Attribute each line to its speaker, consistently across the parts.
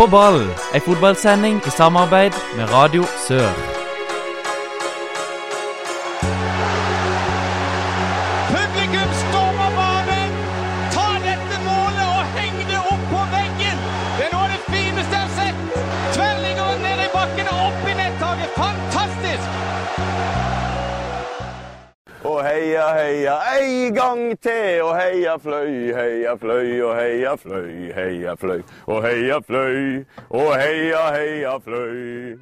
Speaker 1: På ball, ei fotballsending i samarbeid med Radio Sør.
Speaker 2: Heia, ei gang til, og heia fløy, heia fløy, og heia fløy, heia fløy, og heia fløy, og heia, heia fløy.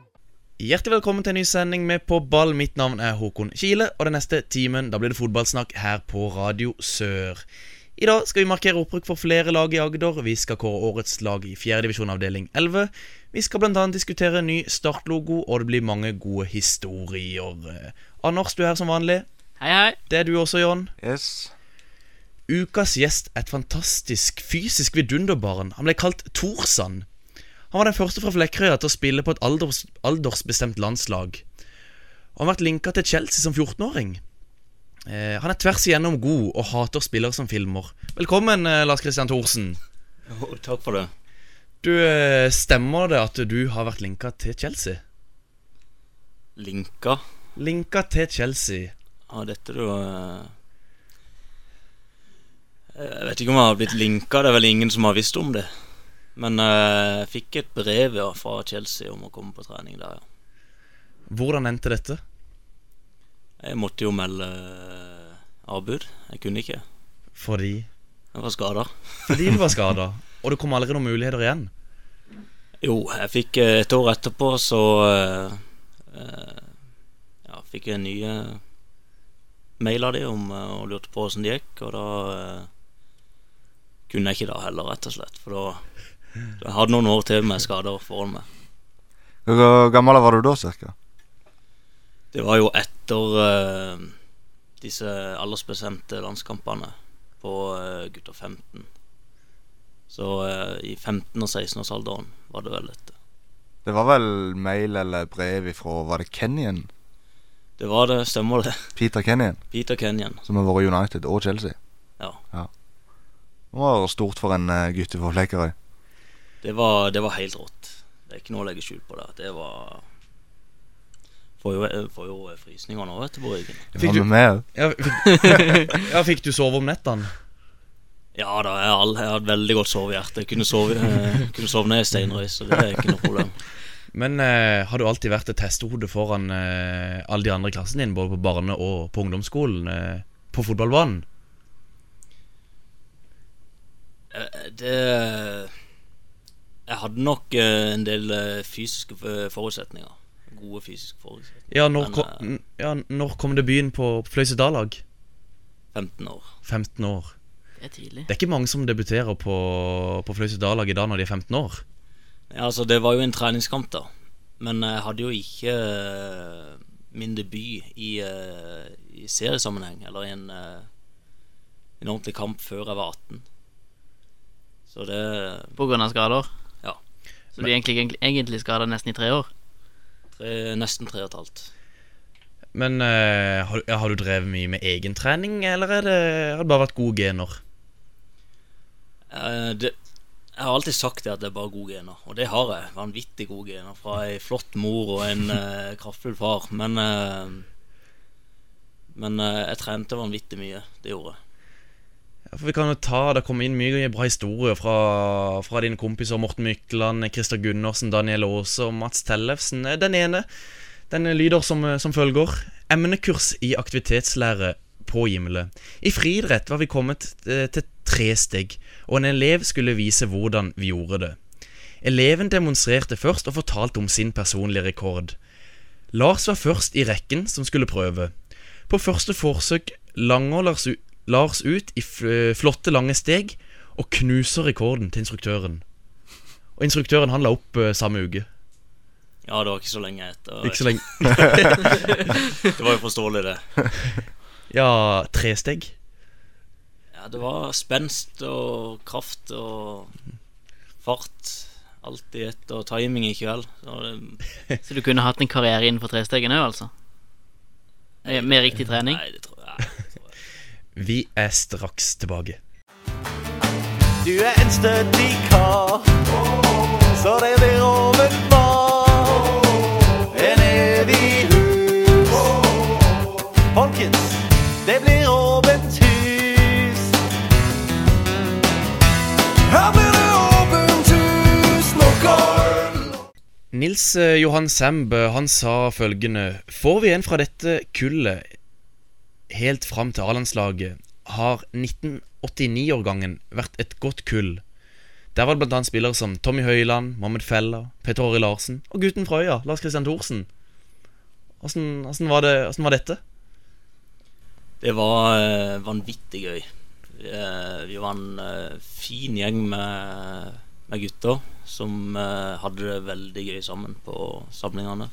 Speaker 3: Hjertelig velkommen til en ny sending med På ball. Mitt navn er Håkon Kile, og den neste timen da blir det fotballsnakk her på Radio Sør. I dag skal vi markere opprykk for flere lag i Agder. Vi skal kåre årets lag i 4. divisjon avdeling 11. Vi skal bl.a. diskutere ny startlogo, og det blir mange gode historier. Eh, Anders, du er her som vanlig.
Speaker 4: Hei, hei.
Speaker 3: Det er du også, John.
Speaker 5: Yes.
Speaker 3: Ukas gjest er et fantastisk fysisk vidunderbarn. Han ble kalt Thorsand. Han var den første fra Flekkerøya til å spille på et alders, aldersbestemt landslag. Og han har vært linka til Chelsea som 14-åring. Eh, han er tvers igjennom god og hater spillere som filmer. Velkommen, eh, Lars Christian Thorsen.
Speaker 6: Oh, takk for det.
Speaker 3: Du, eh, Stemmer det at du har vært linka til Chelsea?
Speaker 6: Linka.
Speaker 3: Linka til Chelsea.
Speaker 6: Ja, dette du eh, Jeg vet ikke om jeg har blitt linka, det er vel ingen som har visst om det. Men eh, jeg fikk et brev ja, fra Chelsea om å komme på trening der, ja.
Speaker 3: Hvordan endte dette?
Speaker 6: Jeg måtte jo melde eh, avbud. Jeg kunne ikke.
Speaker 3: Fordi
Speaker 6: Jeg var skada.
Speaker 3: Fordi du var skada, og det kom aldri noen muligheter igjen.
Speaker 6: Jo, jeg fikk et år etterpå, så uh, Ja, fikk jeg nye mail av de om eh, og lurte på åssen det gikk, og da eh, kunne jeg ikke da heller, rett og slett. For da jeg hadde noen år til med skader foran meg.
Speaker 5: Hvor gammel var du da, cirka?
Speaker 6: Det var jo etter uh, disse aldersbestemte landskampene på uh, gutter 15. Så uh, i 15- og 16-årsalderen var det vel dette.
Speaker 5: Det var vel mail eller brev ifra Var det Kenyan?
Speaker 6: Det var det, stemmer det.
Speaker 5: Peter Kenyon,
Speaker 6: Peter Kenyon.
Speaker 5: som har vært United og Chelsea.
Speaker 6: Ja.
Speaker 5: Det var stort for en uh, gutt fra Flekkerøy.
Speaker 6: Det var, det var helt rått. Det er ikke noe å legge skjul på det. Det var Får jo, får jo frysninger nå, vet du, på ryggen.
Speaker 3: Fikk du-
Speaker 5: med?
Speaker 3: Ja, fikk, ja, fikk du sove om nettene?
Speaker 6: Ja da, jeg har, all- jeg har veldig godt sovehjerte. Jeg kunne sove, eh, kunne sove ned i steinrøys, så det er ikke noe problem.
Speaker 3: Men eh, har du alltid vært et hestehode foran eh, alle de andre i klassen din, både på barne- og på ungdomsskolen, eh, på fotballbanen?
Speaker 6: Eh, Det Jeg hadde nok eh, en del eh, fysiske forutsetninger. Gode fysiske forutsetninger.
Speaker 3: Ja, når
Speaker 6: Men,
Speaker 3: kom, ja, når kom debuten på Fløysedal-lag?
Speaker 6: 15 år.
Speaker 3: 15 år.
Speaker 4: Det er tidlig.
Speaker 3: Det er ikke mange som debuterer på, på Fløysedal-lag i dag når de er 15 år.
Speaker 6: Ja, altså, det var jo en treningskamp, da. Men jeg hadde jo ikke eh, min debut i, eh, i seriesammenheng, eller i en, eh, en ordentlig kamp, før jeg var 18. Så det
Speaker 4: På grunn av skader.
Speaker 6: Ja.
Speaker 4: Så du er egentlig, egentlig, egentlig skada nesten i tre år?
Speaker 6: tre, nesten tre og et halvt.
Speaker 3: Men har, har du drevet mye med egentrening, eller er det, har det bare vært gode gener?
Speaker 6: Eh, det, jeg har alltid sagt det at det er bare gode gener, og det har jeg. Vanvittig gode gener. Fra ei flott mor og en eh, kraftfull far. Men eh, Men eh, jeg trente vanvittig mye. Det gjorde jeg.
Speaker 3: Ja, for vi kan jo ta, Det kommer inn mye bra historier fra, fra dine kompiser Morten Mykland, Christer Gundersen, Daniel Aase og Mats Tellefsen. Den ene den lyder som, som følger. Emnekurs i aktivitetslære på Gimle. I friidrett var vi kommet eh, til tre steg, og en elev skulle vise hvordan vi gjorde det. Eleven demonstrerte først og fortalte om sin personlige rekord. Lars var først i rekken som skulle prøve. På første forsøk langer Lars, Lars ut i flotte, lange steg og knuser rekorden til instruktøren. Og instruktøren han la opp eh, samme uke.
Speaker 6: Ja, det var ikke så lenge etter.
Speaker 3: Ikke så lenge.
Speaker 6: Det var jo forståelig, det.
Speaker 3: Ja, tre steg.
Speaker 6: Ja, det var spenst og kraft og fart. Alt i ett, og timing i kveld. Så det,
Speaker 4: Så du kunne hatt en karriere innenfor trestegen òg, altså? Med med riktig trening?
Speaker 6: Nei, det tror jeg. det tror jeg.
Speaker 3: Vi er straks tilbake.
Speaker 7: Du er en stødig kar
Speaker 8: så det blir åpent
Speaker 3: Nils eh, Johan Semb eh, han sa følgende Får vi en fra dette kullet helt fram til A-landslaget, har 1989-årgangen vært et godt kull. Der var det annet spillere som Tommy Høiland, Mohammed Fella, Petter Åri Larsen og gutten fra øya, Lars Christian Thorsen. Åssen var, var dette?
Speaker 6: Det var eh, vanvittig gøy. Eh, vi var en fin gjeng med, med gutter som eh, hadde det veldig gøy sammen på samlingene.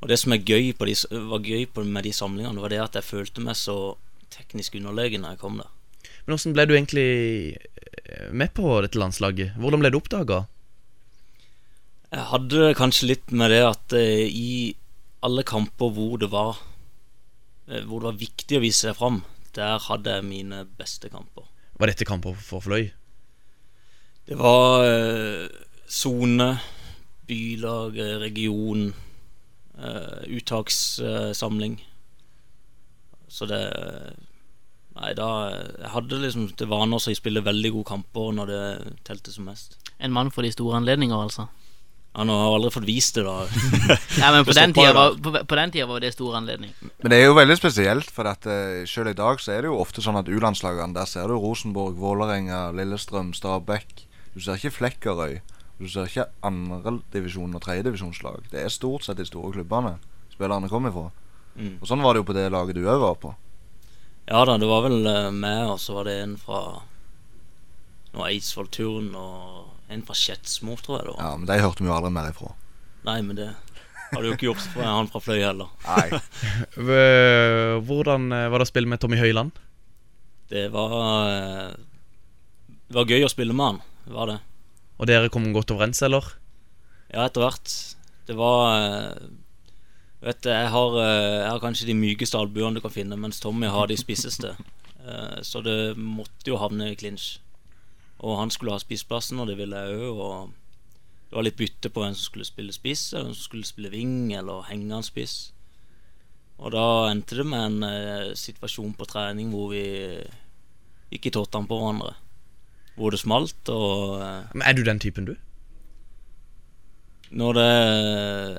Speaker 6: Og det som gøy på de, var gøy på, med de samlingene, var det at jeg følte meg så teknisk underlegen når jeg kom der.
Speaker 3: Men åssen ble du egentlig eh, med på dette landslaget? Hvordan ble du oppdaga?
Speaker 6: Jeg hadde kanskje litt med det at eh, i alle kamper hvor det var Hvor det var viktig å vise seg fram, der hadde jeg mine beste kamper.
Speaker 3: Var dette kamper for Fløy?
Speaker 6: Det var eh, sone, bylag, eh, region, eh, uttakssamling. Så det Nei, da Jeg hadde liksom til vane å spille veldig gode kamper når det telte som mest.
Speaker 4: En mann for de store anledninger, altså.
Speaker 6: Ja, nå har jeg aldri fått vist det, da.
Speaker 4: Nei, men på den, tida var, på, på den tida var det stor anledning.
Speaker 5: Men det er jo veldig spesielt, for at eh, selv i dag så er det jo ofte sånn at U-landslagene Der ser du Rosenborg, Vålerenga, Lillestrøm, Stabæk. Du ser ikke Flekkerøy. Du ser ikke andredivisjon og tredjedivisjonslag. Det er stort sett de store klubbene spillerne kommer fra.
Speaker 6: Mm.
Speaker 5: Og sånn var det jo på det laget du òg var på.
Speaker 6: Ja da, det var vel eh, meg, og så var det en fra noe Eidsvoll Turn og en fra Skedsmo, tror jeg det var.
Speaker 5: Ja, Men de hørte vi jo aldri mer ifra.
Speaker 6: Nei, men det hadde jo ikke gjort for han fra Fløy heller.
Speaker 5: Nei.
Speaker 3: Hvordan eh, var det å spille med Tommy Høiland?
Speaker 6: Det var eh, Det var gøy å spille med han, det var det.
Speaker 3: Og dere kom godt overens, eller?
Speaker 6: Ja, etter hvert. Det var eh, Vet du, jeg har, eh, jeg har kanskje de mykeste albuene du kan finne, mens Tommy har de spisseste. Eh, Så det måtte jo havne i clinch. Og han skulle ha spissplassen, og det ville jeg òg. Og det var litt bytte på hvem som skulle spille spiss, eller hvem som skulle spille ving, eller henge en spiss. Og da endte det med en situasjon på trening hvor vi ikke i han på hverandre. Hvor det smalt, og eh,
Speaker 3: Men Er du den typen, du?
Speaker 6: når det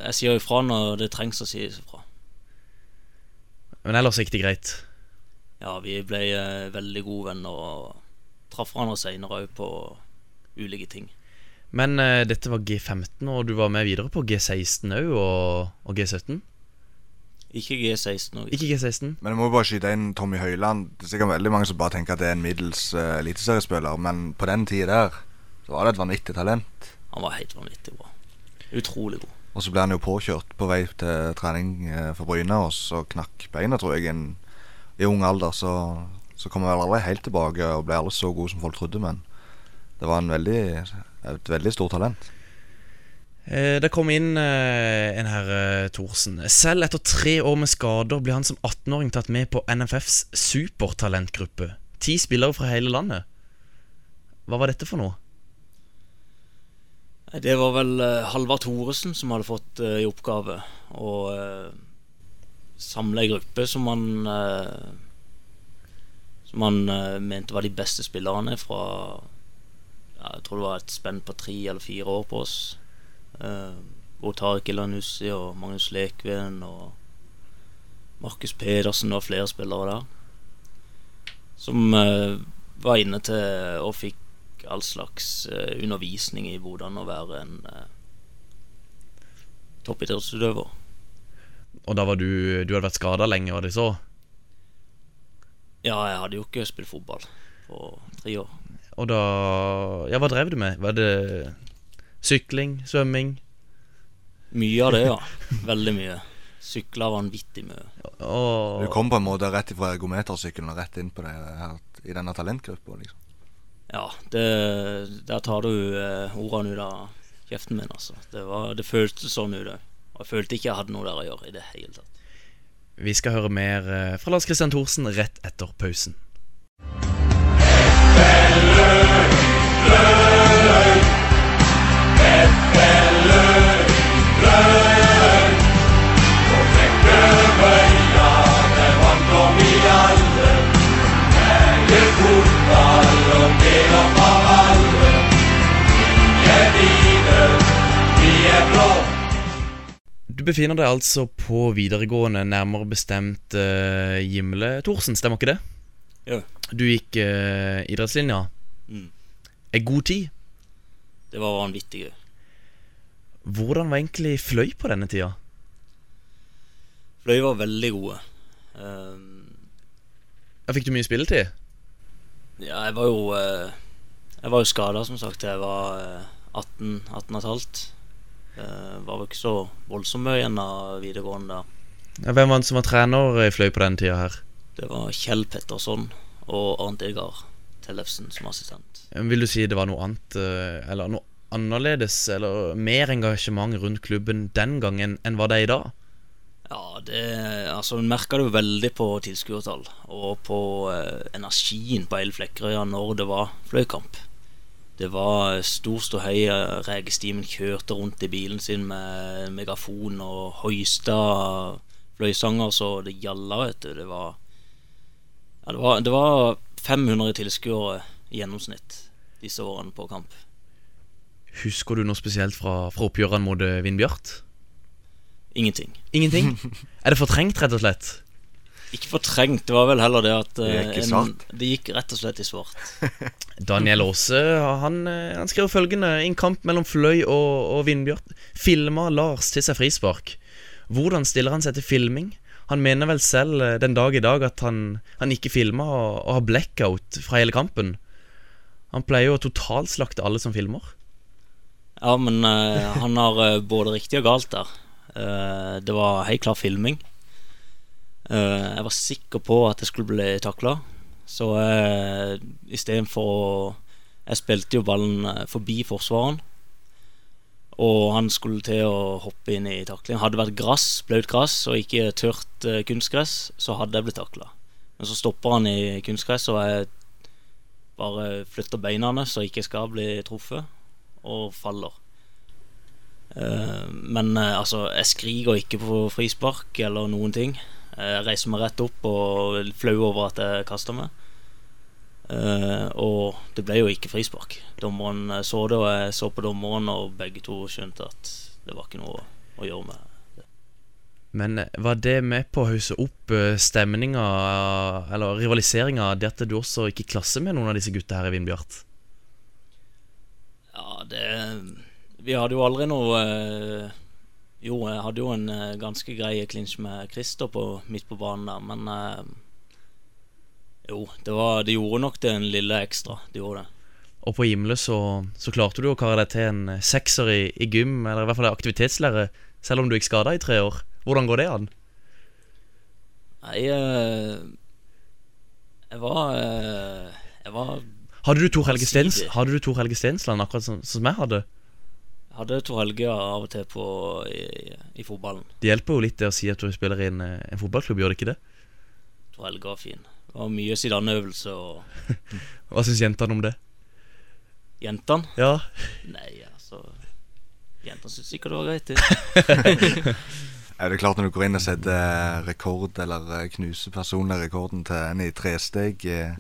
Speaker 6: Jeg sier ifra når det trengs å sies ifra.
Speaker 3: Men ellers gikk det greit.
Speaker 6: Ja, vi ble eh, veldig gode venner og traff hverandre seinere òg på ulike ting.
Speaker 3: Men uh, dette var G15, og du var med videre på G16 òg, og, og G17?
Speaker 6: Ikke G16 også.
Speaker 3: Ikke G16?
Speaker 5: Men jeg må bare skyte inn Tommy Høiland. Det er sikkert veldig mange som bare tenker at det er en middels uh, eliteseriespiller, men på den tida der så var det et vanvittig talent.
Speaker 6: Han var helt vanvittig bra. Utrolig god.
Speaker 5: Og så ble han jo påkjørt på vei til trening eh, for Bryne, og så knakk beina, tror jeg, i en- i ung alder. Så, så kom han vel aldri helt tilbake og ble aldri så god som folk trodde, men det var en veldig, et veldig stort talent.
Speaker 3: Eh, det kom inn eh, en herre Thorsen. Selv etter tre år med skader ble han som 18-åring tatt med på NFFs supertalentgruppe. Ti spillere fra hele landet. Hva var dette for noe?
Speaker 6: Det var vel eh, Halvard Thoresen som hadde fått eh, i oppgave å eh, samle ei gruppe som han eh, Som han eh, mente var de beste spillerne fra Jeg tror det var et spenn på tre eller fire år på oss. Eh, hvor Tariq Ilanussi og Magnus Lekven og Markus Pedersen og flere spillere der. Som eh, var inne til og fikk all slags eh, undervisning i hvordan å være en uh, toppidrettsutøver.
Speaker 3: Og da var du Du hadde vært skada lenge, var det så?
Speaker 6: Ja, jeg hadde jo ikke spilt fotball på tre år.
Speaker 3: Og da Ja, hva drev du med? Var det sykling? Svømming?
Speaker 6: Mye av det, ja. Veldig mye. Sykla vanvittig mye.
Speaker 3: Og
Speaker 5: Du kom på en måte rett ifra ergometersykkelen og rett inn på det her, i denne talentgruppa. Liksom.
Speaker 6: Ja, det, der tar du eh, ordene ut av kjeften min, altså. Det, var, det føltes sånn ut òg. Og jeg følte ikke jeg hadde noe der å gjøre i det hele tatt.
Speaker 3: Vi skal høre mer eh, fra Lars Christian Thorsen rett etter pausen. Du befinner deg altså på videregående, nærmere bestemt uh, Gimle Thorsen, stemmer ikke det?
Speaker 6: Ja.
Speaker 3: Du gikk uh, idrettslinja.
Speaker 6: Mm.
Speaker 3: Er god tid?
Speaker 6: Det var vanvittig gøy.
Speaker 3: Hvordan var egentlig Fløy på denne tida?
Speaker 6: Fløy var veldig gode. Um,
Speaker 3: Ja, Fikk du mye spilletid?
Speaker 6: ja, jeg var jo uh, Jeg var jo skada, som sagt. Jeg var uh, 18, 18 og et halvt. Eh, var vel ikke så voldsomt mye igjen av videregående.
Speaker 3: Ja, hvem var det som var trener i Fløy på denne tida her?
Speaker 6: Det var Kjell Petterson og Arnt Edgar Tellefsen som assistent.
Speaker 3: Vil du si det var noe annet, eh, eller noe annerledes, eller mer engasjement rundt klubben den gangen enn hva det i dag?
Speaker 6: Ja, det Altså, hun merka det jo veldig på tilskuertall og på eh, energien på hele Flekkerøya når det var fløykamp. Det var stor ståhei. høy Regestimen kjørte rundt i bilen sin med megafon og hoista fløysanger så det gjalla, vet du. Det var Ja, det var, det var 500 tilskuere i gjennomsnitt disse årene på kamp.
Speaker 3: Husker du noe spesielt fra, fra oppgjørene mot eh, Vindbjart?
Speaker 6: Ingenting.
Speaker 3: Ingenting? er det fortrengt, rett og slett?
Speaker 6: Ikke fortrengt, det var vel heller det at
Speaker 5: Det gikk
Speaker 6: eh, det gikk rett og slett i svart.
Speaker 3: Daniel Aase han, eh, han skrev følgende I en kamp mellom Fløy og, og Vindbjart filma Lars til seg frispark. Hvordan stiller han seg til filming? Han mener vel selv den dag i dag at han, han ikke filma og, og har blackout fra hele kampen. Han pleier jo å totalslakte alle som filmer.
Speaker 6: Ja, men uh, han har uh, både riktig og galt der. Uh, det var helt klar filming. Jeg var sikker på at jeg skulle bli takla, så uh, istedenfor å Jeg spilte jo ballen forbi forsvareren, og han skulle til å hoppe inn i takling. Hadde det vært gress, blaut gress og ikke tørt kunstgress, så hadde jeg blitt takla. Men så stopper han i kunstgress, og jeg bare flytter beina så jeg ikke skal bli truffet, og faller. Eh, men eh, altså, jeg skriker ikke på frispark eller noen ting. Eh, Jeg reiser meg rett opp og flau over at jeg kasta meg. Uh, og det ble jo ikke frispark. Dommeren så det, og jeg så på dommeren, og begge to skjønte at det var ikke noe å gjøre med.
Speaker 3: Men eh, var det med på å hausse opp stemninga, eller rivaliseringa, det at du også gikk i klasse med noen av disse gutta her i Vindbjart?
Speaker 6: Ja, det Vi hadde jo aldri noe eh, Jo, jeg hadde jo en eh, ganske grei klinsj med Christer på, midt på banen der, men eh, Jo, det, var, det gjorde nok det en lille ekstra. Det gjorde det.
Speaker 3: Og på Gimle så, så klarte du å kare deg til en sekser i, i gym, eller i hvert fall aktivitetslære, selv om du gikk skada i tre år. Hvordan går det an?
Speaker 6: Nei, eh, jeg var Jeg var
Speaker 3: Hadde du Tor Helge, Stens, hadde du Tor Helge Stensland akkurat som, som jeg hadde?
Speaker 6: Jeg hadde Tor Helge av og til på i, i fotballen.
Speaker 3: Det hjelper jo litt det å si at du spiller i en, eh, en fotballklubb, gjør det ikke det?
Speaker 6: Tor Helge var fin. Det var mye Zidane-øvelse og
Speaker 3: Hva syns jentene om det?
Speaker 6: Jentene?
Speaker 3: Ja,
Speaker 6: Nei, altså Jentene syns ikke det var greit, det.
Speaker 5: Er det klart når du går inn og setter rekord, eller eh, knuser personlig rekorden til en i tresteg, eh,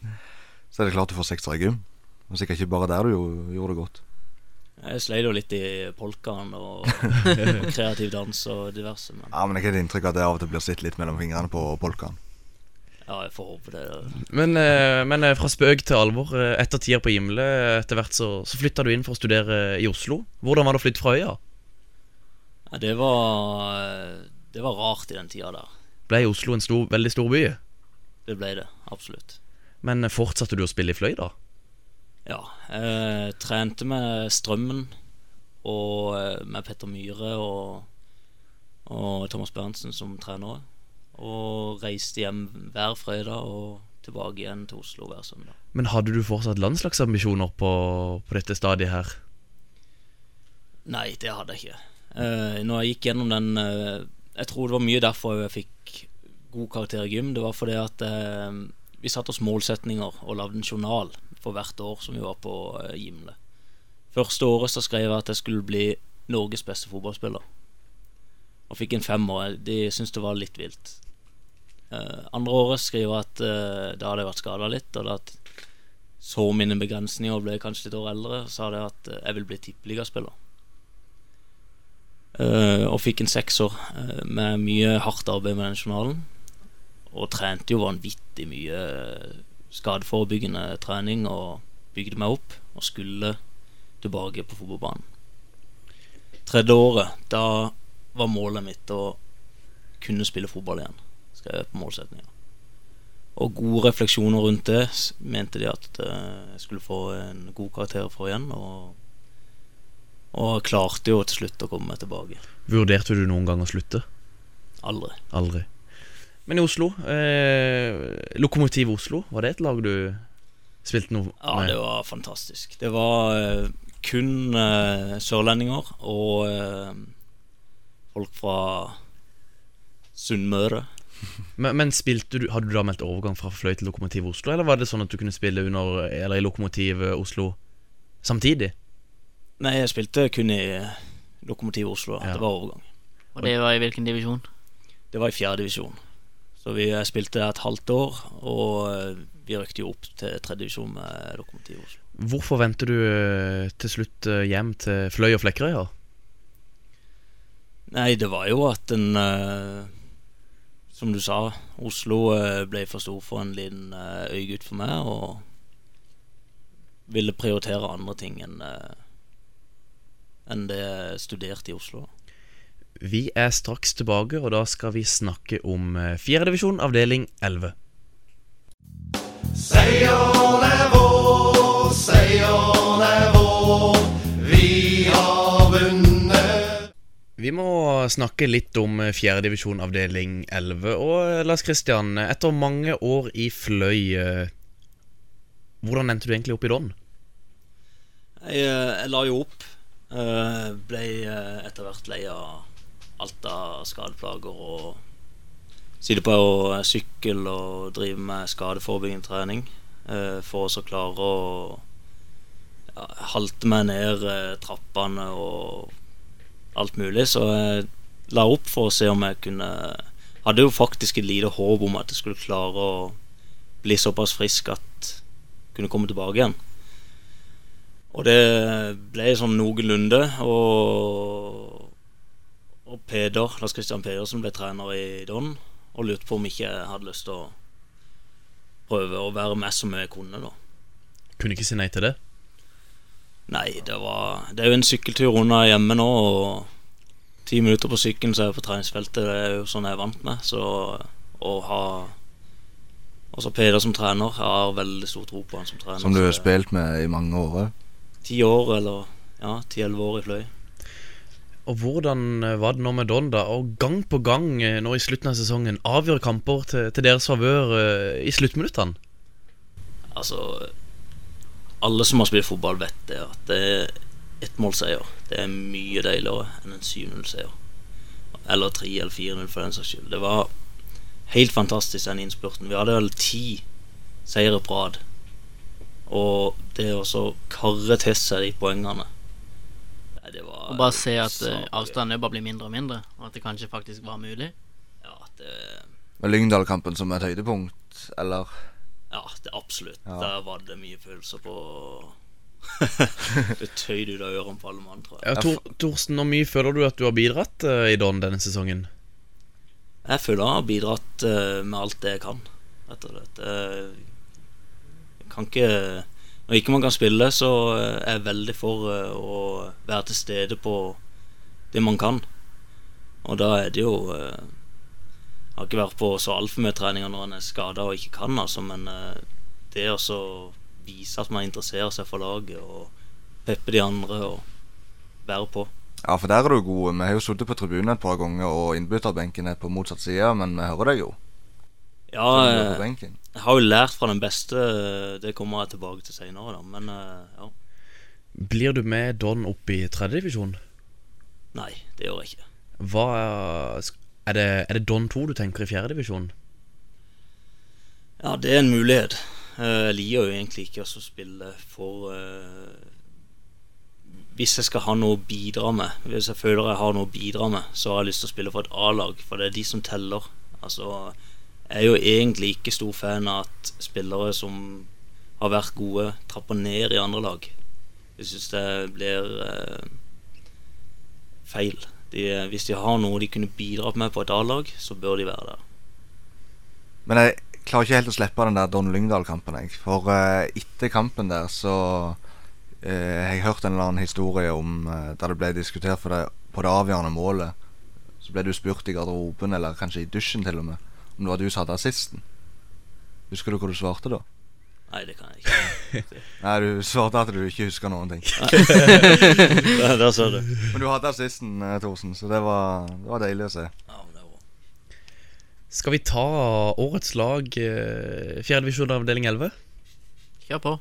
Speaker 5: så er det klart du får sekser i gym. Og sikkert ikke bare der du gjorde, gjorde det godt.
Speaker 6: Jeg sleit jo litt i polkaen og, og kreativ dans og diverse, men
Speaker 5: Ja, Men jeg har inntrykk av at det av og til blir sett litt mellom fingrene på polkaen.
Speaker 6: ja, jeg får håpe det.
Speaker 3: Men, eh, men eh, fra spøk til alvor. eh, Etter tida på Gimle, etter hvert så, så flytta du inn for å studere i Oslo. Hvordan var det å flytte fra øya?
Speaker 6: Ja, det var Det var rart i den tida der.
Speaker 3: Ble Oslo en stor, veldig stor by?
Speaker 6: Det ble det, absolutt.
Speaker 3: Men eh, fortsatte du å spille i Fløy, da?
Speaker 6: Ja. Jeg trente med Strømmen og eh, med Petter Myhre og, og Thomas Berntsen som trenere. Og reiste hjem hver fredag og tilbake igjen til Oslo hver søndag.
Speaker 3: Men hadde du fortsatt landslagsambisjoner på, på dette stadiet her?
Speaker 6: Nei, det hadde jeg ikke. Eh, når jeg gikk gjennom den eh, Jeg tror det var mye derfor jeg fikk god karakter i gym. Det var fordi at eh, vi satte oss målsetninger og lagde en journal for hvert år som vi var på eh, Gimle. Første året så skrev jeg at jeg skulle bli Norges beste fotballspiller. Og fikk en femmer. De syntes det var litt vilt. Uh, andre året skrev jeg at uh, da hadde jeg vært skada litt, og at så mine begrensninger og ble kanskje litt år eldre, sa jeg at uh, jeg vil bli tippeligaspiller. Uh, og fikk en sekser uh, med mye hardt arbeid med den journalen. Og trente jo vanvittig mye eh, skadeforebyggende trening og bygde meg opp. Og skulle tilbake på fotballbanen. Tredje året, da var målet mitt å kunne spille fotball igjen. Skrev jeg på målsettinga. Og gode refleksjoner rundt det mente de at eh, jeg skulle få en god karakter for igjen. Og, og klarte jo til slutt å komme meg tilbake.
Speaker 3: Vurderte du noen gang å slutte?
Speaker 6: Aldri.
Speaker 3: Aldri. Men i Oslo, eh, Lokomotiv Oslo, var det et lag du spilte noe med?
Speaker 6: Ja, det var fantastisk. Det var eh, kun eh, sørlendinger og eh, folk fra Sunnmøre.
Speaker 3: Men, men spilte du, hadde du da meldt overgang fra Fløy til Lokomotiv Oslo, eller var det sånn at du kunne spille under Eller i Lokomotiv eh, Oslo samtidig?
Speaker 6: Nei, jeg spilte kun i Lokomotiv Oslo.
Speaker 3: Ja.
Speaker 6: Det var overgang.
Speaker 4: Og det var i hvilken divisjon?
Speaker 6: Det var i fjerde divisjon. Så vi jeg spilte et halvt år, og eh, vi røkte jo opp til tredje divisjon med Lokomotiv Oslo.
Speaker 3: Hvorfor vendte du eh, til slutt eh, hjem til Fløy og Flekkerøya?
Speaker 6: Nei, det var jo at en eh, Som du sa, Oslo eh, ble for stor for en liten øygutt for meg, og ville prioritere andre ting enn eh, enn det jeg studerte i Oslo.
Speaker 3: Vi er straks tilbake, og da skal vi snakke om eh, fjerdedivisjon, avdeling 11.
Speaker 8: Seieren er vår, seieren er vår. Vi har vunnet.
Speaker 3: Vi må snakke litt om eh, fjerdedivisjon, avdeling 11. Og eh, Lars Kristian, etter mange år i Fløy, hvordan endte du egentlig opp i Don?
Speaker 6: Jeg, jeg la jo opp. eh, ble etter hvert lei av alt av skadeplager og sitte på sykkel og drive med skadeforebyggende trening. eh, for å klare å ja, halte meg ned eh, trappene og alt mulig. Så jeg la opp for å se om jeg kunne Hadde jo faktisk et lite håp om at jeg skulle klare å bli såpass frisk at jeg kunne komme tilbake igjen. Og det ble sånn noenlunde. Og, og Peder, Lars Christian Pedersen ble trener i Don og lurte på om ikke jeg hadde lyst til å prøve å være med så mye jeg kunne. da
Speaker 3: Kunne ikke si nei til det.
Speaker 6: Nei, det var Det er jo en sykkeltur unna hjemme nå, og ti minutter på sykkelen så er jeg på treningsfeltet. Det er jo sånn jeg er vant med. Så å ha også Peder som trener, jeg har veldig stor tro på han som trener.
Speaker 5: Som du har spilt med i mange år.
Speaker 6: Ti år, eller ja, ti-elleve år i Fløy.
Speaker 3: Og hvordan eh, var det nå med Don, da? Og gang på gang eh, nå i slutten av sesongen avgjøre kamper til, til deres favør eh, i sluttminuttene.
Speaker 6: Altså Alle som har spilt fotball, vet det at det er ettmålseier. Det er mye deiligere enn en 7-0-seier. Eller 3 eller 4-0 for den saks skyld. Det var helt fantastisk, den innspurten. Vi hadde vel ti seire på rad. Og det å karre til seg de poengene
Speaker 4: Og bare se at eh, avstanden bare blir mindre og mindre, og at det kanskje faktisk var mulig.
Speaker 6: Ja, det
Speaker 5: Med Lyngdal-kampen som et høydepunkt, eller?
Speaker 6: Ja, det absolutt.
Speaker 5: Ja.
Speaker 6: Der var det mye følelser på Det tøyde ut av ørene på alle mann, tror jeg.
Speaker 3: Ja, Tor Torsten, hvor mye føler du at du har bidratt uh, i Don denne sesongen?
Speaker 6: Jeg føler jeg har bidratt uh, med alt det jeg kan, rett og slett. Jeg kan ikke Når ikke man kan spille, så eh, er jeg veldig for eh, å være til stede på det man kan. Og da er det jo eh, Jeg har ikke vært på så altfor mye treninger når en er skada og ikke kan, altså, men eh, det å vise at man interesserer seg for laget og peppe de andre og være på.
Speaker 5: Ja, for der er du god. Vi har jo sittet på tribunen et par ganger, og innbytterbenken er på motsatt side, men vi hører deg jo.
Speaker 6: Ja, eh. Jeg har jo lært fra den beste, det kommer jeg tilbake til senere, da. Men eh, ja.
Speaker 3: Blir du med Don opp i tredjedivisjon?
Speaker 6: Nei, det gjør jeg ikke.
Speaker 3: Hva er, det, er det Don 2 du tenker i fjerdedivisjon?
Speaker 6: Ja, det er en mulighet. Eh, Jeg liker jo egentlig ikke å spille for eh, Hvis jeg skal ha noe å bidra med, hvis jeg føler jeg har noe å bidra med, så har jeg lyst til å spille for et A-lag, for det er de som teller. Altså, er jo egentlig ikke stor fan av at spillere som har vært gode, trapper ned i andre lag. Jeg syns det blir eh, feil. de, hvis de har noe de kunne bidratt med på et A-lag, så bør de være der.
Speaker 5: Men jeg klarer ikke helt å slippe den der Don Lyngdal-kampen. For eh, etter kampen der så eh, har jeg hørt en eller annen historie om eh, da det ble diskutert for det, på det avgjørende målet. Så ble du spurt i garderoben, eller kanskje i dusjen til og med, om det var du som hadde assisten. Husker du hva du svarte da?
Speaker 6: Nei, det kan jeg ikke.
Speaker 5: Nei, du svarte at du ikke husker noen ting.
Speaker 6: Nei, der ser du.
Speaker 5: Men du hadde assisten, eh, Thorsen, så det var, det var deilig å se.
Speaker 6: Ja, men det var.
Speaker 3: Skal vi ta årets lag, eh, fjerde divisjon avdeling 11?
Speaker 4: Kjør på.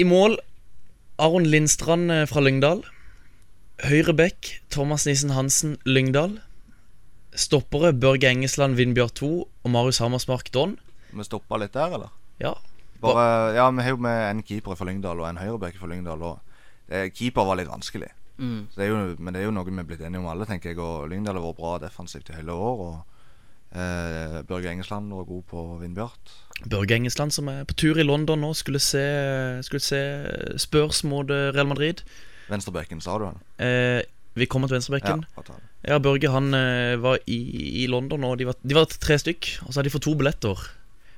Speaker 3: I mål Aron Lindstrand eh, fra Lyngdal. Høyre bekk Thomas Nissen Hansen Lyngdal. Stoppere Børge Engesland Vindbjørn 2 og Marius Hammersmark Don.
Speaker 5: Vi stoppa litt der, eller?
Speaker 3: Ja,
Speaker 5: Bare, ja, vi har jo med en keeper fra Lyngdal og en høyreback fra Lyngdal. Og det, keeper var litt vanskelig.
Speaker 4: Mm.
Speaker 5: Så det er jo, men det er jo noe vi er blitt enige om alle, tenker jeg. Og Lyngdal har vært bra defensivt i hele år. Og eh, Børge Engesland var god på Vindbjart.
Speaker 3: Børge Engesland som er på tur i London nå, skulle se, skulle se Spurs mot eh, Real Madrid.
Speaker 5: Venstrebekken, sa du han?
Speaker 3: Eh, vi kommer til venstrebekken.
Speaker 5: Ja, det.
Speaker 3: Ja, Børge han eh, var i, i London og de var, de var tre stykk. Og så hadde de fått to billetter.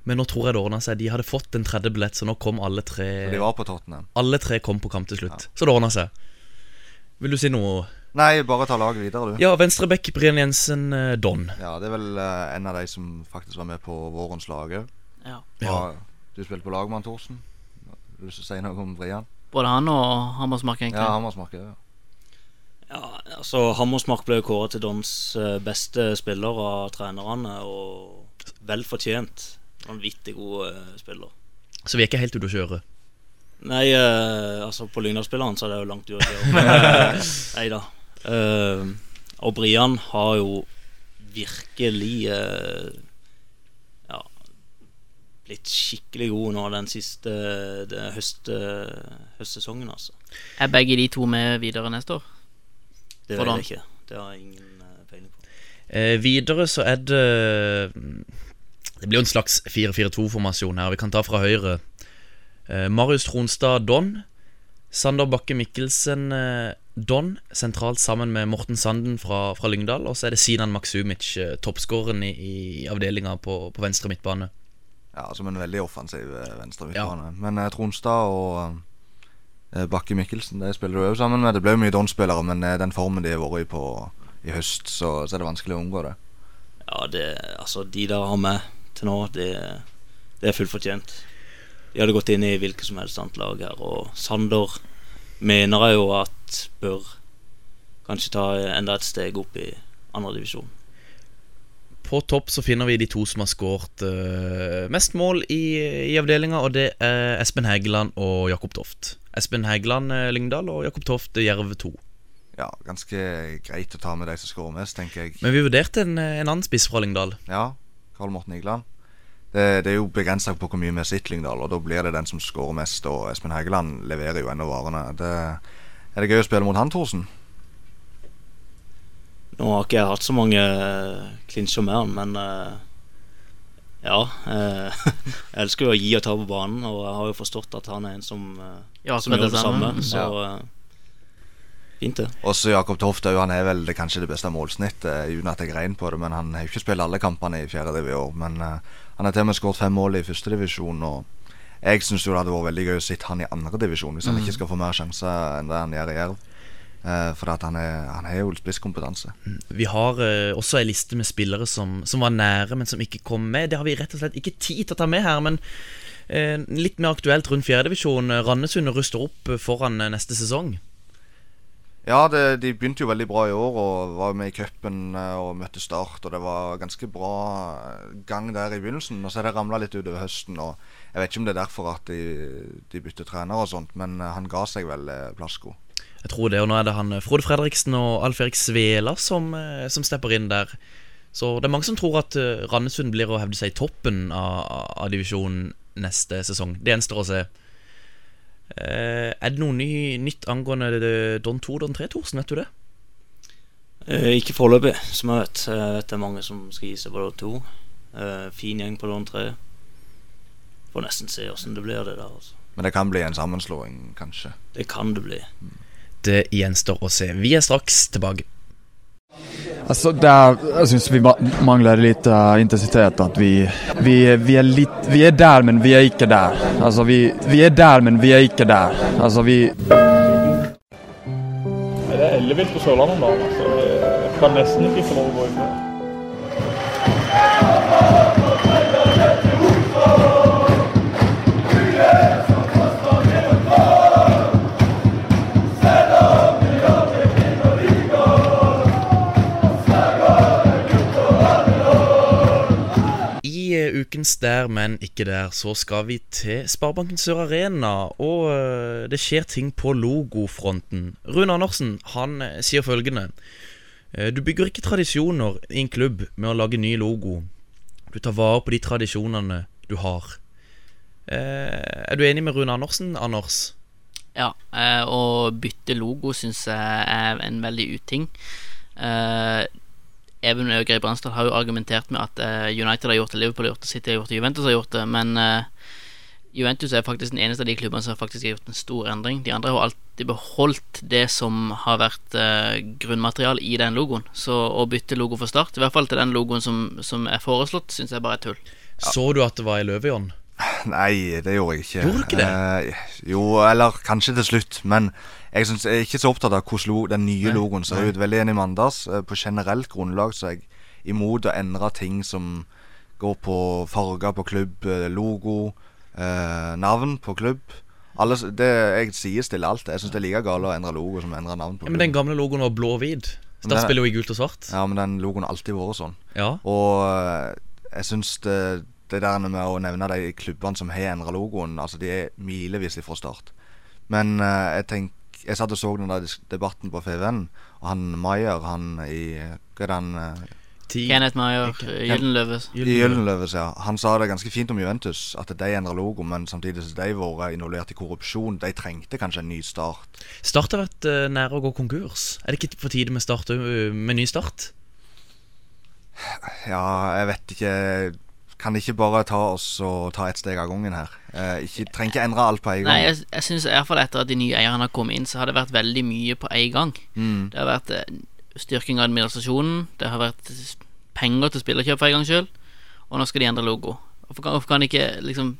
Speaker 3: Men nå tror jeg det ordna seg. De hadde fått en tredje billett, så nå kom alle tre
Speaker 5: Og de var på Tottenham.
Speaker 3: Alle tre kom på kamp til slutt. Så det ordna seg. Vil du si noe?
Speaker 5: Nei, bare ta laget videre, du.
Speaker 3: Ja, venstrebekk Brian Jensen eh, Don.
Speaker 5: Ja, det er vel uh, en av de som faktisk var med på vårens lag òg.
Speaker 4: Ja.
Speaker 3: Ja.
Speaker 5: Du spilte på lag med han Thorsen. Har du lyst til å si noe om Brian?
Speaker 4: Både han og Hammersmark, egentlig.
Speaker 5: Ja, Hammersmark. Ja.
Speaker 6: Ja, altså Hammersmark ble kåret til Dons eh, beste spiller av trenerne, og vel fortjent. Vanvittig god eh, spiller.
Speaker 3: Så vi er ikke helt ute å kjøre.
Speaker 6: Nei, eh, altså på Lyngdal-spilleren så er det jo langt ute å kjøre. Nei da. Eh, og Brian har jo virkelig eh, Ja blitt skikkelig god nå den siste høst, eh, høstsesongen, altså.
Speaker 4: Er begge de to med videre neste år?
Speaker 6: Det vet jeg ikke. Det har jeg ingen eh, peiling på.
Speaker 3: Eh, videre så er det Det blir jo en slags 4-4-2-formasjon her. Vi kan ta fra høyre. Eh, Marius Tronstad Don. Sander Bakke Mikkelsen eh, Don, sentralt sammen med Morten Sanden fra, fra Lyngdal. Og så er det Sinan Maksumic, eh, toppskåreren i, i avdelinga på, på venstre midtbane.
Speaker 5: Ja, som en veldig offensiv venstre midtbane. Men eh, Tronstad og Bakke Mikkelsen Det spiller du jo sammen med. Det ble jo mye Don-spillere, men eh, den formen de har vært i på i høst, så, så er det vanskelig å unngå det.
Speaker 6: Ja, det, altså de der har med til nå, det, det er fullt fortjent. De hadde gått inn i hvilket som helst annet lag her, og Sander mener jeg jo at bør kanskje ta enda et steg opp i andredivisjon.
Speaker 3: På topp så finner vi de to som har skåret uh, mest mål i, i avdelinga, og det er Espen Hægeland og Jakob Toft. Espen Hægeland eh, Lyngdal og Jakob Toft eh, Jerv 2.
Speaker 5: Ja, ganske greit å ta med de som skårer mest, tenker jeg.
Speaker 3: Men vi vurderte en, en annen spiss fra Lyngdal.
Speaker 5: Ja, Karl Morten Igland. Det, det er jo begrensa på hvor mye vi sett Lyngdal, og da blir det den som skårer mest. Og Espen Hægeland leverer jo ennå varene. Det, er det gøy å spille mot han, Thorsen?
Speaker 6: Nå har ikke jeg hatt så mange eh, klinsjer med han, men eh, ja. eh, jeg elsker jo å gi og ta på banen, og jeg har jo forstått at han er en som, eh,
Speaker 4: Ja,
Speaker 6: som gjør det samme.
Speaker 4: samme.
Speaker 6: Så eh, fint, det.
Speaker 5: Også Jakob Toft òg. Han er vel det, kanskje det beste målsnittet, uten at jeg regner på det. Men han har jo ikke spilt alle kampene i fjerde div i år. Men eh, han har til og med skåret fem mål i førstedivisjon. Jeg syns det hadde vært veldig gøy å sitte han i andredivisjon, hvis han ikke skal få mer sjanser enn det han gjør i Jerv. Eh, for at han er, han er jo spisskompetanse.
Speaker 3: Vi har eh, også ei liste med spillere som, som var nære, men som ikke kom med. Det har vi rett og slett ikke tid til å ta med her, men eh, litt mer aktuelt rundt fjerdedivisjon. Randesund ruster opp foran neste sesong.
Speaker 5: Ja, det, de begynte jo veldig bra i år og var med i cupen og møtte Start. Og det var ganske bra gang der i begynnelsen. Og så har det ramla litt utover høsten. Og jeg vet ikke om det er derfor at de, de bytter trener og sånt, men han ga seg vel Plasko.
Speaker 3: Jeg tror det, og nå er det han eh, Frode Fredriksen og Alf Erik Svela som, eh, som stepper inn der. Så det er mange som tror at eh, Randesund blir å hevde seg i toppen av, av divisjonen neste sesong. Det gjenstår å se. Eh, er det noe ny, nytt angående Don 2 Don 3, Thorsen? Vet du det?
Speaker 6: Eh, ikke foreløpig, som jeg vet. Jeg vet det er mange som skal gi seg på Don 2. Eh, fin gjeng på Don 3. Får nesten se åssen det blir, det der. Altså.
Speaker 5: Men det kan bli en sammenslåing, kanskje.
Speaker 6: Det kan det bli.
Speaker 3: Det gjenstår å se. Vi er straks tilbake.
Speaker 9: Altså, der, jeg syns vi mangler litt uh, intensitet. At vi, vi, vi, er litt, vi er der, men vi er ikke der. Altså, vi, vi er der, men vi er ikke der. Altså, vi
Speaker 10: Det er ellevilt på Sørlandet om dagen. Altså. jeg kan nesten ikke få lov å gå i
Speaker 3: ukens Der, men ikke der, så skal vi til Sparebanken Sør Arena. Og eh, det skjer ting på logofronten. Rune Andersen han eh, sier følgende. eh, Du bygger ikke tradisjoner i en klubb med å lage ny logo. Du tar vare på de tradisjonene du har. Er du enig med Rune Andersen, Anders?
Speaker 4: Ja, å bytte logo syns jeg er en veldig uting. Even Øgrei Bransdal har jo argumentert med at eh, United har gjort det, Liverpool har gjort det, City har gjort det, Juventus har gjort det. Men eh, Juventus er faktisk den eneste av de klubbene som faktisk har gjort en stor endring. De andre har alltid beholdt det som har vært uh, grunnmaterial i den logoen. Så å bytte logo for Start, i hvert fall til den logoen som, som er foreslått, syns jeg bare er tull.
Speaker 3: Så du at det var i løve,
Speaker 5: Nei, det gjorde jeg ikke.
Speaker 3: Gjorde du ikke det?
Speaker 5: Eh, jo, eller kanskje til slutt. Men jeg, synes, jeg er ikke så opptatt av hvordan den nye logoen ser ut. Veldig enig med Anders. Eh, På generelt grunnlag så er jeg imot å endre ting som går på farger på klubb, eh, logo, eh, navn på klubb. Alle, det, jeg sier stille alt. Jeg syns det er like galt å endre logo som å endre navn på
Speaker 3: Ja,
Speaker 5: klubb.
Speaker 3: men den gamle logoen var blå og hvit. Start spiller jo i gult og svart.
Speaker 5: Ja, men den logoen har alltid vært sånn.
Speaker 3: Ja.
Speaker 5: Og eh, jeg syns det, det der med å nevne de klubbene som har endra logoen, altså de er milevis fra start. Men jeg tenk, jeg satt og så den der debatten på FVN, og han Maier, han i Hva er det han eh,
Speaker 4: Kenneth Maier, Gyldenløve.
Speaker 5: I Gyldenløves, ja. Han sa det ganske fint om Juventus, at de endra logo, men samtidig som de vært involvert i korrupsjon. De trengte kanskje en ny start.
Speaker 3: Start har vært eh, nære å gå konkurs. Er det ikke på tide med, start, med ny start?
Speaker 5: Ja, jeg vet ikke Kan ikke bare ta oss og ta ett steg av gangen her. Eh, ikke, trenger ikke endre alt på en gang.
Speaker 4: Nei, jeg, jeg synes i hvert fall etter at de nye eierne har kommet inn, så har det vært veldig mye på en gang.
Speaker 5: Mm.
Speaker 4: Det har vært eh, styrking av administrasjonen, det har vært penger til spillerkjøp for en gangs skyld, og nå skal de endre logo. Hvorfor kan, hvorfor kan de ikke liksom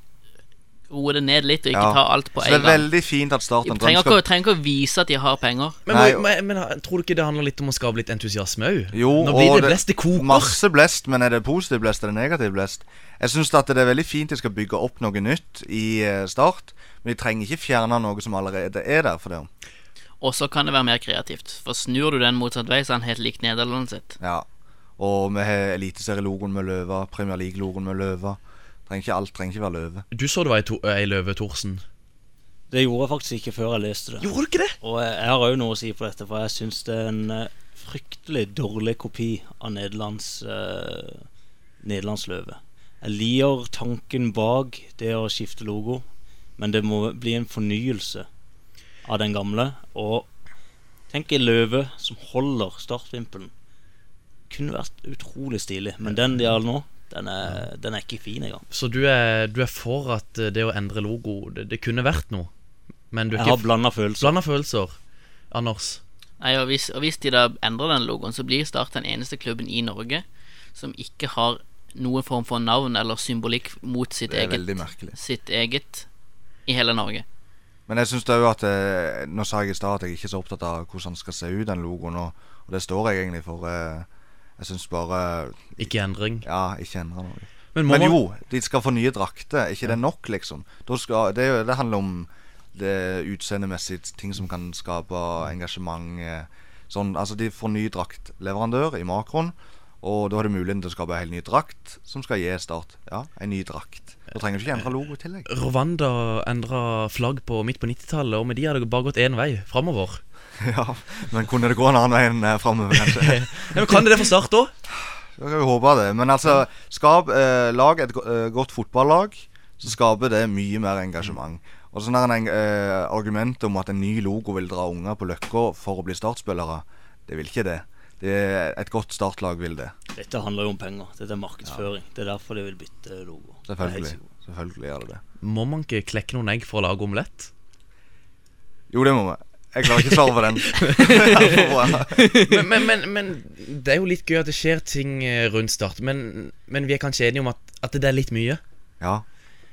Speaker 4: roe det ned litt, og ikke
Speaker 5: Ja.
Speaker 4: ta alt på
Speaker 5: Så
Speaker 4: en
Speaker 5: det er
Speaker 4: gang?
Speaker 5: veldig fint at starten
Speaker 4: De trenger ikke, å- trenger ikke å vise at de har penger.
Speaker 3: Men,
Speaker 5: Nei,
Speaker 3: må- men, men tror du ikke det handler litt om å skape litt entusiasme òg?
Speaker 5: Jo,
Speaker 3: Nå blir
Speaker 5: og
Speaker 3: det blest, det koker.
Speaker 5: Masse blest, men er det positiv blest eller negativ blest? Jeg syns det er veldig fint de skal bygge opp noe nytt i eh, Start, men de trenger ikke fjerne noe som allerede er der for det.
Speaker 4: Og så kan det være mer kreativt. For snur du den motsatt vei, så er den helt lik Nederland sitt.
Speaker 5: Ja. Og vi har Eliteserielogoen med løva, Premier League-logoen med løve. Trenger ikke alt trenger ikke være løve.
Speaker 3: Du så det var ei, to, ei løve, Thorsen.
Speaker 6: Det gjorde jeg faktisk ikke før jeg leste det.
Speaker 3: Gjorde du ikke det?
Speaker 6: Og jeg, jeg har òg noe å si på dette, for jeg syns det er en eh, fryktelig dårlig kopi av Nederlands uh, Nederlandsløve. Jeg liker tanken bak det å skifte logo, men det må bli en fornyelse av den gamle. Og tenk en løve som holder startvimpelen. Kunne vært utrolig stilig, men den de har nå, den er, den er ikke fin engang.
Speaker 3: Så du er, du er for at eh, det å endre logo, det, det kunne vært noe? Men du er
Speaker 6: Jeg
Speaker 3: ikke
Speaker 6: har blanda følelser.
Speaker 3: Blanda følelser. Anders?
Speaker 4: Nei, og hvis, og hvis de da endrer den logoen, så blir Start den eneste klubben i Norge som ikke har noen form for navn eller symbolikk mot sitt
Speaker 5: Det er
Speaker 4: eget, sitt eget i hele Norge.
Speaker 5: Men jeg syns òg at eh, Nå sa jeg i stad at jeg ikke er så opptatt av hvordan den skal se ut, den logoen. Og, og det står jeg egentlig for. Eh, jeg syns bare
Speaker 3: Ikke endring?
Speaker 5: Ja, ikke endre noe.
Speaker 3: Men
Speaker 5: Men, jo, de skal få nye drakter. Er ikke det nok, liksom? Skal, det, det handler om det utseendemessige, ting som kan skape engasjement. eh, Sånn, altså De får ny draktleverandør i makroen, og da har de muligheten til å skape en helt ny drakt som skal gi Start. Ja, en ny drakt. Da trenger du ikke endre logo i tillegg.
Speaker 3: Rwanda endra flagg på midt på 90-tallet, og med de har det bare gått én vei framover.
Speaker 5: Ja, Men kunne det gå en annen vei enn eh, framover, kanskje?
Speaker 3: Ja, men kan det det for Start òg?
Speaker 5: Da kan vi håpe det. Men altså, skap eh, lag et go eh, godt fotballag, så skaper det mye mer engasjement. Og sånn der en eh, argument om at en ny logo vil dra unger på Løkka for å bli startspillere, det vil ikke det. det er et godt startlag vil det.
Speaker 6: Dette handler jo om penger. Dette er markedsføring. Det er derfor de vil bytte logo. Det er helt
Speaker 5: Selvfølgelig.
Speaker 6: sikkert.
Speaker 5: Selvfølgelig gjør det det.
Speaker 3: Må man ikke klekke noen egg for å lage omelett?
Speaker 5: Jo, det må vi. Jeg klarer ikke å svare på den.
Speaker 3: Men, men, men, men det er jo litt gøy at det skjer ting eh, rundt Start. Men, men vi er kanskje enige om at, at det er litt mye?
Speaker 5: Ja,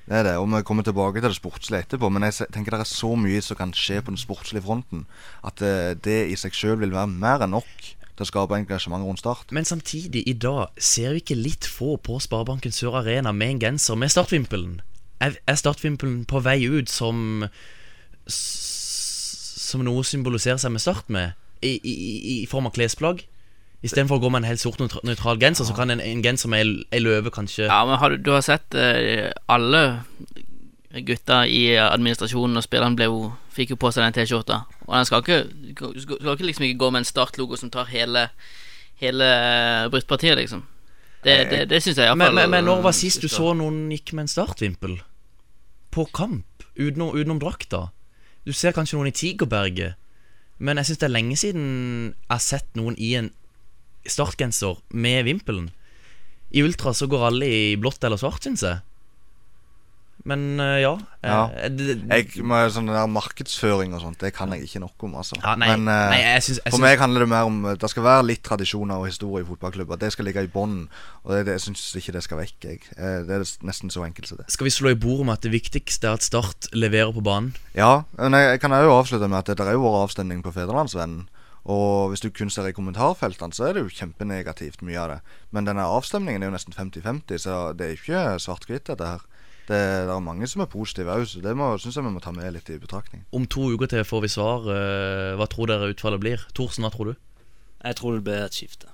Speaker 5: det er det. Og vi kommer tilbake til det sportslige etterpå. Men jeg tenker det er så mye som kan skje på den sportslige fronten, at eh, det i seg sjøl vil være mer enn nok til å skape engasjement rundt Start.
Speaker 3: Men samtidig, i dag, ser vi ikke litt få på Sparebanken Sør Arena med en genser med startvimpelen? Er, er startvimpelen på vei ut som Som noe symboliserer seg med Start med? I, i, i- i form av klesplagg? Istedenfor å gå med en helt sort nøytra- nøytral genser, så kan en, en genser med ei- løve kanskje
Speaker 4: Ja, men har du, du har sett uh, alle gutta i administrasjonen og spillerne ble jo, fikk jo på seg den T-skjorta. Og den skal ikke skal, ikke liksom ikke gå med en startlogo som tar hele Hele bruttpartiet, liksom. Det, det, det syns jeg
Speaker 3: men,
Speaker 4: iallfall
Speaker 3: men, men når var sist du så noen gikk med en startvimpel? På kamp? Utenom, utenom drakta? Du ser kanskje noen i Tigerberget, men jeg syns det er lenge siden jeg har sett noen i en startgenser med vimpelen. I Ultra så går alle i blått eller svart, syns jeg. Men uh, ja. eh,
Speaker 5: Ja. Jeg, med sånn der markedsføring og sånt, det kan jeg ikke nok om, altså.
Speaker 3: Ja, nei,
Speaker 5: Men uh,
Speaker 3: nei, jeg synes, jeg
Speaker 5: for meg handler det mer om eh, Det skal være litt tradisjoner og historie i fotballklubber. Det skal ligge i bånn. Og det, det, jeg syns ikke det skal vekk. Jeg. Eh, Det er nesten så enkelt som det.
Speaker 3: Skal vi slå i bordet med at det viktigste er at Start leverer på banen?
Speaker 5: Ja, men jeg, kan jo avslutte med at det er jo vært avstemning på Federlandsvennen. Og hvis du kun ser i kommentarfeltene, så er det jo kjempenegativt mye av det. Men denne avstemningen er jo nesten 50-50, så det er ikke svart-hvitt, dette her. Det, det er mange som er positive òg, så det syns jeg vi må ta med litt i betraktning.
Speaker 3: Om to uker til får vi svar. eh, hva tror dere utfallet blir? Thorsen, hva tror du?
Speaker 6: Jeg tror det blir et skifte.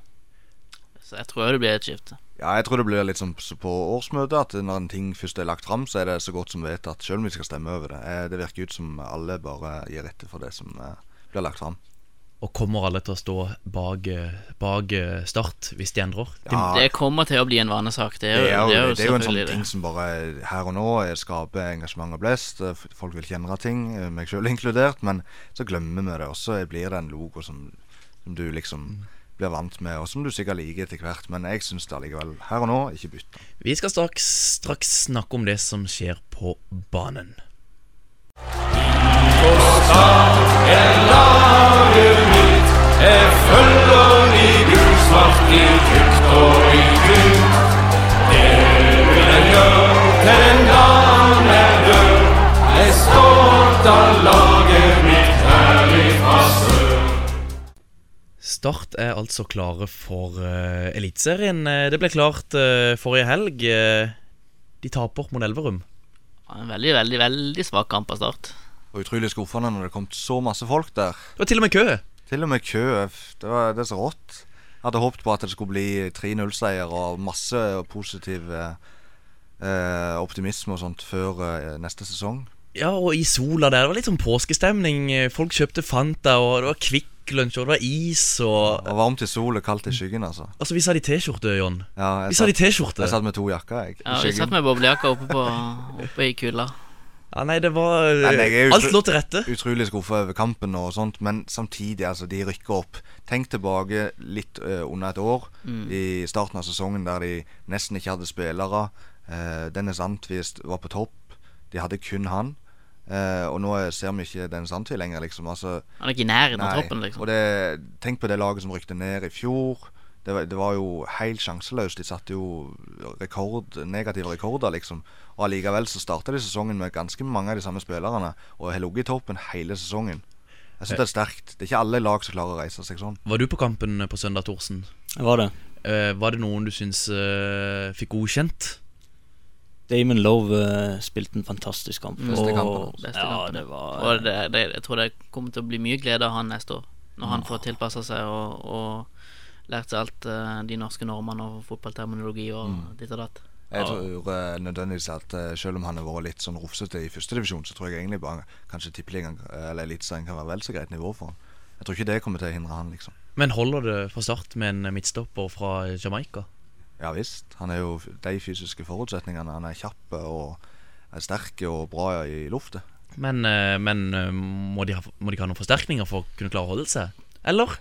Speaker 4: Så jeg tror det blir et skifte.
Speaker 5: Ja, jeg tror det blir litt som på årsmøtet, at når en ting først er lagt fram, så er det så godt som vedtatt, selv om vi skal stemme over det. Eh, Det virker ut som alle bare gir etter for det som eh, blir lagt fram.
Speaker 3: Og kommer alle til å stå bak, eh, bak eh, Start hvis de endrer? De,
Speaker 5: Ja,
Speaker 4: Det kommer til å bli en vanesak. Det er jo,
Speaker 5: Det er jo,
Speaker 4: det er jo,
Speaker 5: det er jo en sånn ting som bare her og nå skaper engasjement og blest. Eh, Folk vil kjenne ting, meg sjøl inkludert. Men så glemmer vi det, også. blir det en logo som, som du liksom blir vant med, og som du sikkert liker etter hvert. Men jeg syns det allikevel, her og nå, ikke bytte.
Speaker 3: Vi skal straks, straks snakke om det som skjer på banen.
Speaker 8: Jeg følger i gulsvart i tykt og i tynt. Det vil jeg gjøre til den dagen jeg dør. Jeg er stolt av laget mitt her i sør.
Speaker 3: Start er altså klare for uh, Eliteserien. Eh, Det ble klart uh, forrige helg. Uh, de taper mot Elverum.
Speaker 4: En veldig, veldig, veldig svak kamp av start.
Speaker 5: Og utrolig skuffende når det kom så masse folk der.
Speaker 3: Det var til og med kø.
Speaker 5: Til og med kø. Det, var, det er så rått. Jeg hadde håpet på at det skulle bli 3-0-seier og masse positiv eh, optimisme og sånt før eh, neste sesong.
Speaker 3: Ja, og i sola der. Det var litt sånn påskestemning. Folk kjøpte Fanta, og det var Kvikk Lunsj, og det var is, og
Speaker 5: Og varmt i sol og kaldt i skyggen, altså.
Speaker 3: Altså, vi sa de T-skjorte, Jon.
Speaker 5: Ja, jeg
Speaker 3: Vi sa de
Speaker 5: satt-
Speaker 3: T-skjorte.
Speaker 5: Jeg satt med to jakker, jeg.
Speaker 4: Ja, Vi satt med boblejakker oppe, på, oppe i kulda.
Speaker 3: Ja, nei, det var eh,
Speaker 5: Nei, utro-
Speaker 3: Alt lå til rette.
Speaker 5: Utrolig skuffa over kampen og sånt, men samtidig, altså, de rykker opp. Tenk tilbake litt uh, under et år,
Speaker 4: Mm.
Speaker 5: i starten av sesongen der de nesten ikke hadde spillere. Uh, Dennis Antvist var på topp. De hadde kun han. Uh, og nå ser vi ikke Dennis Antvist lenger, liksom. Altså,
Speaker 4: Han er ikke i nærheten av troppen, liksom.
Speaker 5: Og det, tenk på det laget som rykte ned i fjor. Det var, det var jo helt sjanseløst. De satte jo rekord, negative rekorder, liksom. Og allikevel så starta de sesongen med ganske mange av de samme spillerne og har ligget i toppen hele sesongen. Jeg syns det er sterkt. Det er ikke alle lag som klarer å reise seg sånn.
Speaker 3: Var du på kampen på søndag, Thorsen?
Speaker 6: Var det.
Speaker 3: Uh, var det noen du syns uh, fikk godkjent?
Speaker 6: Damon Love uh, spilte en fantastisk kamp.
Speaker 5: Beste
Speaker 6: og-
Speaker 5: kampen.
Speaker 4: Beste
Speaker 6: ja,
Speaker 4: kampen.
Speaker 6: det var
Speaker 4: Og det, det, jeg tror det kommer til å bli mye glede av han neste år. Når han får tilpassa seg og, og lært seg alt eh, de norske normene og fotballterminologi og
Speaker 5: Mm.
Speaker 4: ditt og datt.
Speaker 5: Jeg tror uh, nødvendigvis at uh, selv om han har vært litt sånn rufsete i førstedivisjon, så tror jeg egentlig bare kanskje tippeligaen eller Eliteserien kan være vel så greit nivå for han. Jeg tror ikke det kommer til å hindre han, liksom.
Speaker 3: Men holder det fra Start med en midtstopper fra Jamaica?
Speaker 5: Ja visst. Han er jo de fysiske forutsetningene. Han er kjapp og er sterk og bra i luftet.
Speaker 3: Men, men må, de ha, må de ikke ha noen forsterkninger for å kunne klare å holde seg? Eller?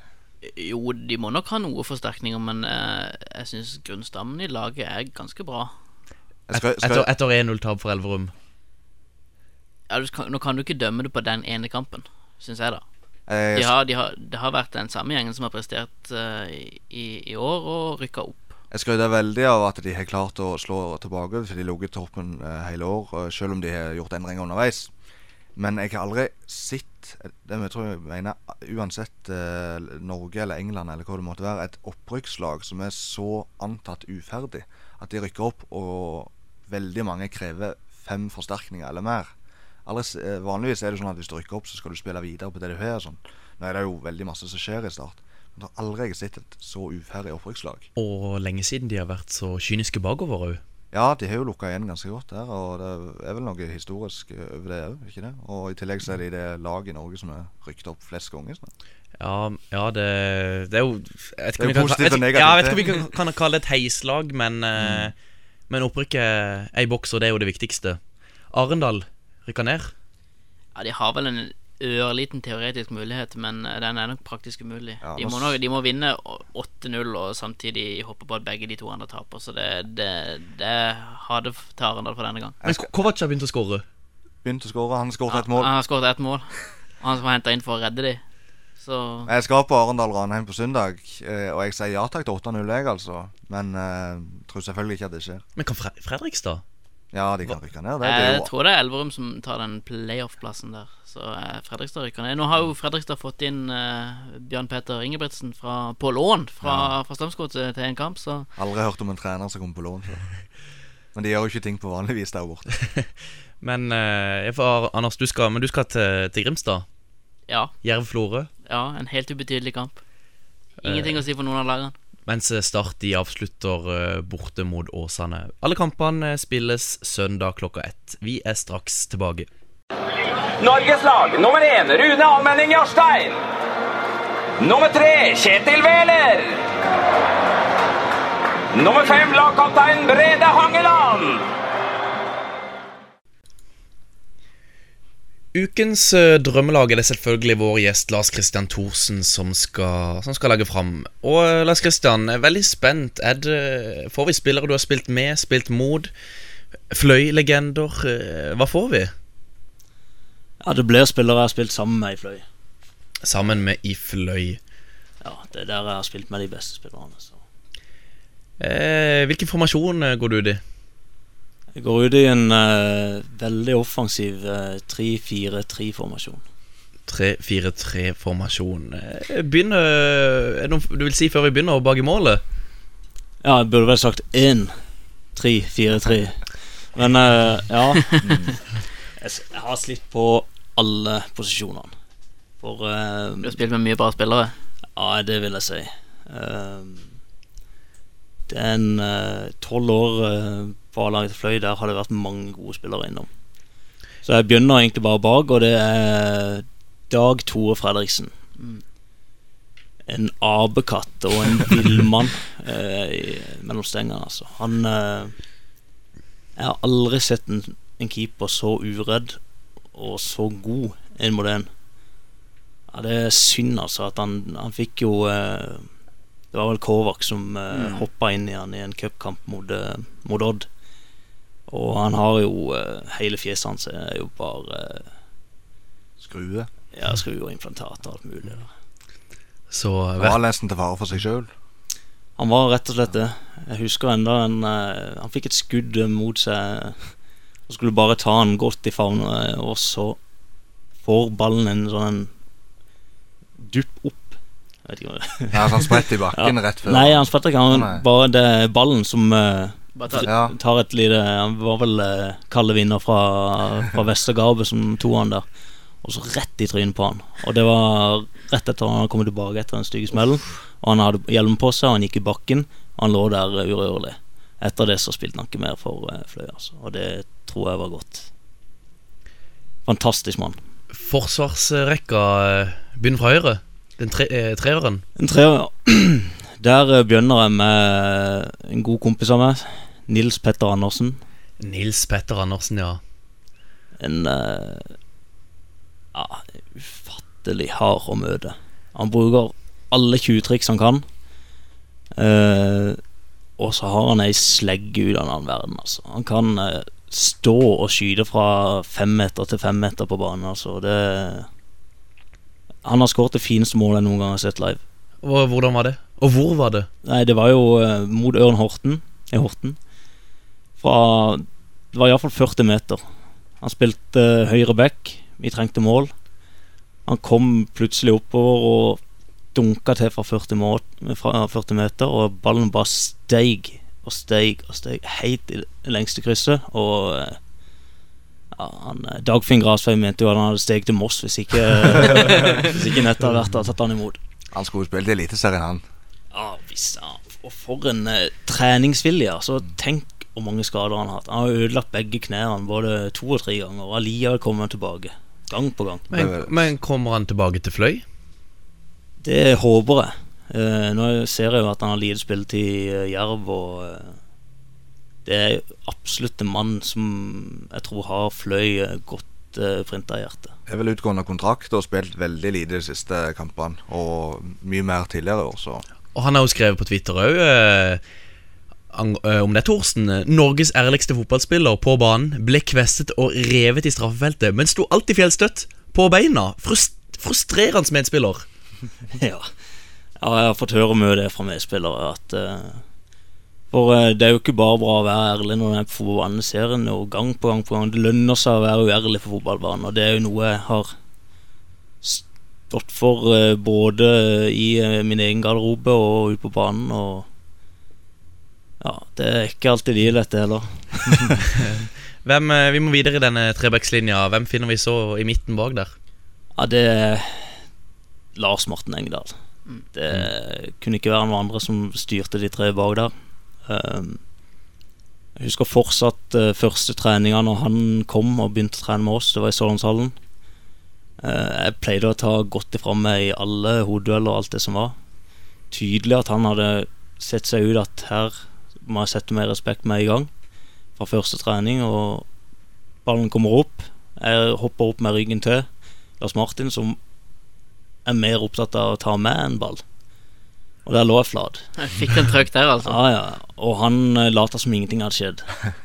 Speaker 4: Jo, de må nok ha noe forsterkninger, men eh, jeg syns grunnstammen i laget er ganske bra.
Speaker 5: Jeg skal,
Speaker 3: Et,
Speaker 5: skal,
Speaker 3: etter 1-0-tap for Elverum.
Speaker 4: Ja, du nå kan du ikke dømme det på den ene kampen, syns jeg, da.
Speaker 5: Eh,
Speaker 4: De har, de har, det har vært den samme gjengen som har prestert uh, i, i år og rykka opp.
Speaker 5: Jeg skryter veldig av at de har klart å slå tilbake, for de lå i toppen uh, hele år, uh, selv om de har gjort endringer underveis. Men jeg har aldri sett det jeg tror jeg mener, uansett eh, Norge eller England eller hva det måtte være, et opprykkslag som er så antatt uferdig at de rykker opp, og veldig mange krever fem forsterkninger eller mer. Aldri, eh, vanligvis er det sånn at hvis du rykker opp, så skal du spille videre på det du har. Sånn. Nå er det jo veldig masse som skjer i Start. Men det har aldri sett et så uferdig opprykkslag.
Speaker 3: Og lenge siden de har vært så kyniske bakover òg.
Speaker 5: Ja, de har jo lukka igjen ganske godt der, og det er vel noe historisk over det òg, ikke det? Og i tillegg så er de det laget i Norge som er rykket opp flest ganger. Sånn.
Speaker 3: Ja, ja det, det er jo jeg vet ikke
Speaker 5: Det er
Speaker 3: om vi
Speaker 5: jo
Speaker 3: kan-
Speaker 5: positivt og negativt,
Speaker 3: Ja, jeg vet ikke om vi kan, kan kalle det et heislag, men, eh, men opprykket er i boks, og det er jo det viktigste. Arendal rykker ned.
Speaker 4: Ja, De har vel en ørliten teoretisk mulighet, men eh, den er nok praktisk umulig.
Speaker 5: Ja,
Speaker 4: de, må nok, de må vinne 8-0 og samtidig hoppe på at begge de to andre taper. Så det, det, det har det til Arendal for denne gang.
Speaker 3: Men Kovac har begynt å skåre.
Speaker 5: Begynt å skåre. Han har skåret
Speaker 4: Ja,
Speaker 5: et mål.
Speaker 4: Han har skåret ett mål. Han som var henta inn for å redde de. Så
Speaker 5: Jeg skal på Arendal-Ranheim på søndag, eh, og jeg sier ja takk til 8-0, jeg, altså. Men eh, tror selvfølgelig ikke at det skjer.
Speaker 3: Men kan Fre Fredrikstad?
Speaker 5: Ja, de kan rykke ned. Det, det er
Speaker 4: jeg
Speaker 5: jo
Speaker 4: tror det er Elverum som tar den playoff-plassen der. Så eh, Fredrikstad rykker ned. Nå har jo Fredrikstad fått inn eh, Bjørn Peter Ingebrigtsen fra, på lån fra, fra Strømsgodset til, en kamp, så
Speaker 5: Aldri hørt om en trener som kommer på lån Så. Men de gjør jo ikke ting på vanlig vis der borte.
Speaker 3: Men eh, får, Anders, du skal, men du skal til, til Grimstad.
Speaker 4: ja.
Speaker 3: Jerv-Florø.
Speaker 4: Ja, en helt ubetydelig kamp. Ingenting å si for noen av lagene.
Speaker 3: Mens Start de avslutter eh, borte mot Åsane. Alle kampene spilles søndag klokka ett. Vi er straks tilbake.
Speaker 7: Norges lag nummer én Rune Almenning Jarstein. Nummer tre Kjetil Wæler. Nummer fem lagkaptein Brede Hangeland.
Speaker 3: Ukens eh, drømmelag er det selvfølgelig vår gjest Lars Christian Thorsen som skal, som skal legge fram. Og eh, Lars Christian, jeg er veldig spent. Er det, får vi spillere du har spilt med, spilt mot? Fløy-legender? eh, Hva får vi?
Speaker 6: Ja, det blir spillere jeg har spilt sammen med i Fløy.
Speaker 3: Sammen med i Fløy.
Speaker 6: Ja, Det er der jeg har spilt med de beste spillerne. Så.
Speaker 3: Eh, hvilken formasjon eh, går du ut i?
Speaker 6: Jeg går ut i en uh, veldig offensiv uh, 3-4-3-formasjon.
Speaker 3: 3-4-3-formasjon. Eh, Begynner Er det noe du vil si før vi begynner, å bake målet?
Speaker 6: Ja, jeg burde vel sagt 1-3-4-3. Men uh, ja. Jeg, har slitt på alle posisjonene. For uh,
Speaker 4: Du har spilt med mye bra spillere.
Speaker 6: Ja, det vil jeg si. Uh, det er en eh, tolv år uh, på A-laget til Fløy. Der har det vært mange gode spillere innom. Så jeg begynner egentlig bare bak, og det er Dag Tore Fredriksen. En apekatt og en villmann eh, mellom stengene, altså. Han eh, Jeg har aldri sett en, en keeper så uredd og så god inn mot en. Ja, det er synd, altså, at han, han fikk jo eh, Det var vel Kovac som eh,
Speaker 4: Mm.
Speaker 6: hoppa inn i han i en cupkamp mot, eh, mot Odd. Og han har jo eh, Hele fjeset hans er jo bare uh,
Speaker 5: Skrue.
Speaker 6: Ja, skruer og implantat og alt mulig. Der.
Speaker 3: Så
Speaker 5: Han var nesten til fare for seg sjøl.
Speaker 6: Han var rett og slett det. Jeg husker enda en eh, Han fikk et skudd eh, mot seg og skulle bare ta han godt i favnen, og så får ballen en sånn en dupp opp. Jeg vet ikke hva det
Speaker 5: Ja, så han spretter i bakken rett før.
Speaker 6: Nei, han spretter ikke. Han, bare det er ballen som eh,
Speaker 4: Bare ta,
Speaker 5: Ja.
Speaker 6: tar et lite Han var vel uh, kalde vinner fra, fra Vestergabe som to han der. Og så rett i trynet på han. Og det var rett etter han hadde kommet tilbake etter den stygge smellen. Og han hadde hjelm på seg, og han gikk i bakken. Og han lå der eh, urørlig. Etter det så spilte han ikke mer for uh, Fløy, altså. Og det tror jeg var godt. Fantastisk mann.
Speaker 3: forsvarsrekka eh, begynner fra høyre. Den tre, eh, treeren.
Speaker 6: En treer, ja. Der eh, begynner jeg med en god kompis av meg. Nils Petter Andersen.
Speaker 3: Nils Petter Andersen, ja.
Speaker 6: En uh, ja, ufattelig hard å møte. Han bruker alle tjuvtriks han kan. Uh, og så har han ei slegge ut av en annen verden. Altså. Han kan uh, stå og skyte fra femmeter til femmeter på banen. Altså. Det Han har skåret det fineste målet jeg noen gang har sett live.
Speaker 3: Og hvordan var det? Og hvor var det?
Speaker 6: Nei, det var jo eh, mot Ørn Horten i Horten. Fra Det var iallfall 40 meter. Han spilte eh, høyre back. Vi trengte mål. Han kom plutselig oppover og dunka til fra 40, mål, fra 40 meter, og ballen bare steig og steig og steig helt i det lengste krysset. Og eh, ja, han, eh, Dagfinn Grasvei mente jo at han hadde steget til Moss hvis ikke, hvis ikke nettet hadde vært der tatt han imot.
Speaker 5: Han skulle spilt Eliteserien, han.
Speaker 6: Ja, visst, ja. Og for en eh, treningsvilje. Altså, tenk hvor mange skader han har hatt. Han har ødelagt begge knærne både to og tre ganger, og allikevel kommer han tilbake. Gang på gang.
Speaker 3: Men, men kommer han tilbake til Fløy?
Speaker 6: Det håper jeg. Eh, nå ser jeg jo at han har lite spilletid i eh, Jerv, og eh, det er absolutt en mann som jeg tror har Fløy eh, godt uh, printa i hjertet.
Speaker 5: Er vel utgående kontrakt og spilt veldig lite de siste kampene. Og mye mer tidligere år, så
Speaker 3: Og han har jo skrevet på Twitter òg eh, eh, om det, er Thorsten. Norges ærligste fotballspiller på banen ble kvestet og revet i straffefeltet, men sto alltid fjellstøtt på beina. Frust frustrerende medspiller.
Speaker 6: ja. ja, jeg har fått høre mye det fra medspillere. At eh, For eh, det er jo ikke bare bra å være ærlig når en er på fotballbanen. Ser en jo gang på gang på gang. Det lønner seg å være uærlig på fotballbanen, og det er jo noe jeg har stått for eh, både i eh, min egen garderobe og ute på banen. Og ja, det er ikke alltid de dette heller.
Speaker 3: Hvem, vi må videre i denne trebackslinja. Hvem finner vi så i midten bak der?
Speaker 6: Ja, det er Lars Morten Engdahl. Det kunne ikke være noen andre som styrte de tre bak der. Um, jeg husker fortsatt uh, første treninga når han kom og begynte å trene med oss. Det var i Sørlandshallen. Uh, jeg pleide å ta godt ifra meg i alle hodedueller og alt det som var. Tydelig at han hadde sett seg ut at her må jeg sette mer respekt med i gang. Fra første trening, og ballen kommer opp. Jeg hopper opp med ryggen til. Lars Martin, som er mer opptatt av å ta med en ball. Og der lå jeg flat.
Speaker 4: Jeg fikk en trøkk der, altså.
Speaker 6: Ja, ja. Og han uh, lata som ingenting hadde skjedd.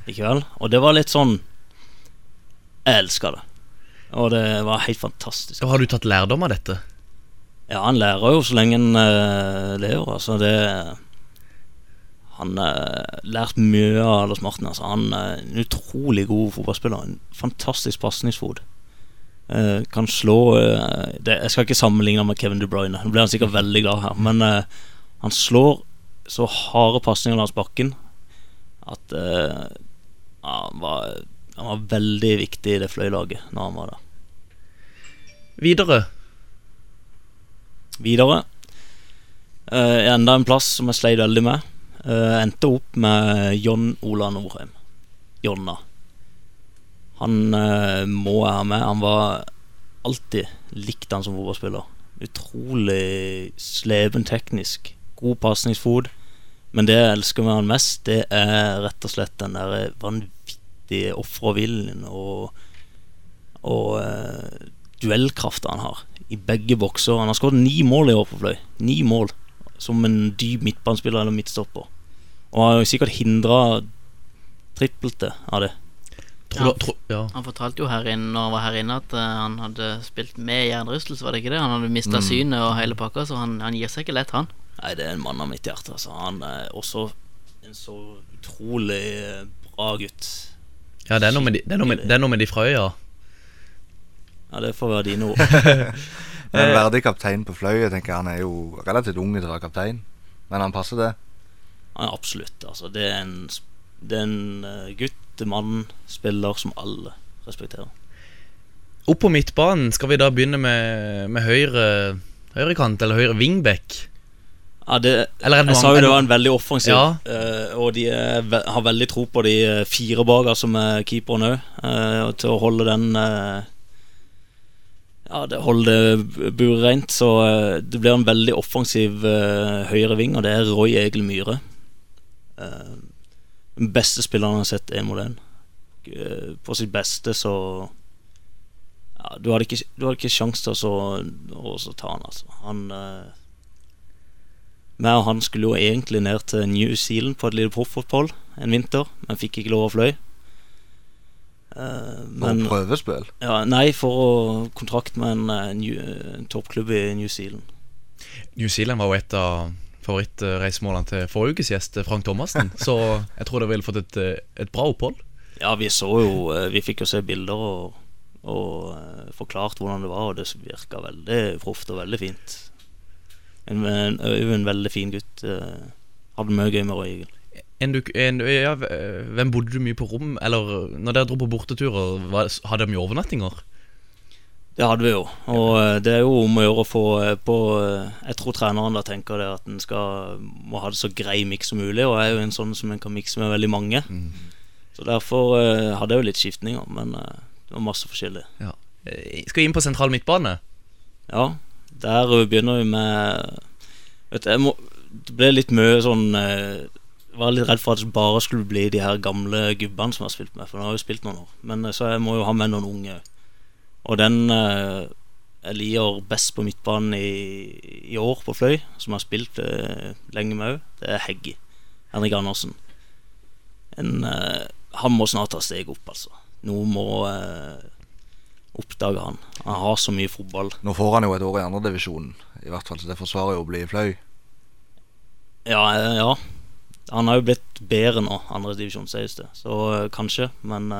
Speaker 6: likevel. Og det var litt sånn Jeg elska det. Og det var helt fantastisk.
Speaker 3: Og Har du tatt lærdom av dette?
Speaker 6: Ja, han lærer jo så lenge han uh, lever. Altså, det Han har lært mye av Lars Martin. Altså. Han er en utrolig god fotballspiller. En fantastisk pasningsfot. Eh, kan slå eh, det, Jeg skal ikke sammenligne med Kevin De Bruyne. Nå blir han sikkert veldig glad her. Men uh, han slår så harde pasninger langs bakken at uh, han, var, han var veldig viktig i det fløylaget når han var der.
Speaker 3: Videre.
Speaker 6: Videre. Uh, enda en plass som jeg sleit veldig med. Endte opp med John Ola Norheim. Jonna. Han uh, må være med. Han var alltid likt han som fotballspiller. Utrolig slepen teknisk. God pasningsfot. Men det jeg elsker med han mest, det er rett og slett den der vanvittige offerviljen og, og uh, duellkrafta han har i begge bokser. Han har skåret ni mål i år på Fløy. Ni mål som en dyp midtbanespiller eller midtstopper. Og har sikkert hindra trippelte av det.
Speaker 3: Tror
Speaker 4: Ja.
Speaker 3: du, tro, ja.
Speaker 4: Han fortalte jo her inne Når han var her inne at uh, han hadde spilt med hjernerystelse, var det ikke det? Han hadde mista synet og hele pakka, så han, han gir seg ikke lett, han.
Speaker 6: Nei, det er en mann av mitt hjerte. Altså. Han er også en så utrolig eh, bra gutt.
Speaker 3: ja, det er noe med de, det er noe med, det er noe med de fra øya.
Speaker 6: Ja, det får være dine ord.
Speaker 5: En verdig kaptein på Fløy. Jeg Han er jo relativt ung til å være kaptein, men han passer det.
Speaker 6: Ja, absolutt. Altså, det er en, det er en eh, gutt, mann, spiller som alle respekterer.
Speaker 3: Opp på midtbanen skal vi da begynne med, med høyre høyrekant, eller høyre wingback.
Speaker 6: Ja, det, jeg sa jo det var en veldig offensiv,
Speaker 3: Ja.
Speaker 6: eh, og de er, har veldig tro på de eh, fire baker som er keeperen òg, til å holde den eh, Ja, det holder buret rent. Så eh, det blir en veldig offensiv uh, høyreving, og det er Roy Egil Myhre. Eh, den beste spilleren jeg har sett er Molén. Eh, på sitt beste, så ja, Du hadde ikke, du hadde ikke sjans til å å, å ta han, altså. Han eh, meg og han skulle jo egentlig ned til New Zealand på et lite proffopphold en vinter, men fikk ikke lov å fløy. Men,
Speaker 5: For prøvespill?
Speaker 6: Ja, nei, for å kontrakt med en, en, en toppklubb i New Zealand.
Speaker 3: New Zealand var jo et av favorittreisemålene til forrige ukes gjest, Frank Thomassen. Så jeg tror dere ville fått et, eh, et bra opphold.
Speaker 6: Ja, vi så jo eh, Vi fikk jo se bilder og, og eh, forklart hvordan det var, og det virka veldig proft og veldig fint. En, en, en, en veldig fin gutt. eh, Hadde mye gøy med Roy
Speaker 3: En, du- en, ja, hvem bodde du mye på rom? Eller når dere dro på borteturer, hadde de mye overnattinger?
Speaker 6: Det hadde vi jo. Og eh, det er jo om å gjøre å få eh, på eh, Jeg tror treneren da tenker det at en skal må ha det så grei miks som mulig, og jeg er jo en sånn som en kan mikse med veldig mange. Så derfor hadde jeg jo litt skiftninger, men det var masse forskjellig.
Speaker 3: Ja. Skal vi inn på sentral midtbane?
Speaker 6: Ja, der begynner vi med Vet du, jeg må, Det ble litt mye sånn Jeg var litt redd for at det bare skulle bli de her gamle gubbene som jeg har spilt med, for nå har jeg jo spilt noen år. Men så jeg må jo ha med noen unge. Og den eh, jeg liker best på midtbanen i, i år på Fløy, som har spilt eh, lenge med òg, det er Heggy. Henrik Andersen. En, eh, han må snart ta steg opp, altså. Noe må eh, oppdage han. Han har så mye fotball.
Speaker 5: Nå får han jo et år i andredivisjonen, i hvert fall, så det forsvarer jo å bli Fløy.
Speaker 6: Ja, eh, ja. Han har jo blitt bedre nå, andredivisjon, sies det. Så eh, kanskje. Men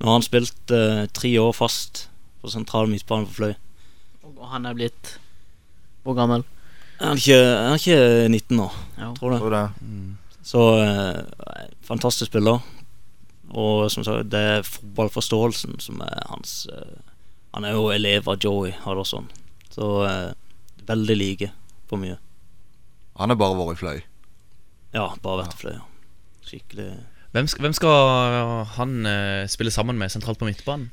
Speaker 6: nå har han spilt uh, tre år fast på sentral midtbane for Fløy.
Speaker 4: Og han er blitt Hvor gammel?
Speaker 6: Er han ikke, er han ikke 19 nå?
Speaker 4: Ja.
Speaker 6: Tror det.
Speaker 5: Tror det.
Speaker 6: Så uh, fantastisk spiller. Og som sagt, det er fotballforståelsen som er hans uh, Han er jo elev av Joey Hallorsson. Så veldig like på mye.
Speaker 5: Han har bare vært i Fløy.
Speaker 6: Ja, bare vært i Fløy. ja. Skikkelig
Speaker 3: Hvem hvem skal han uh, spille sammen med sentralt på midtbanen?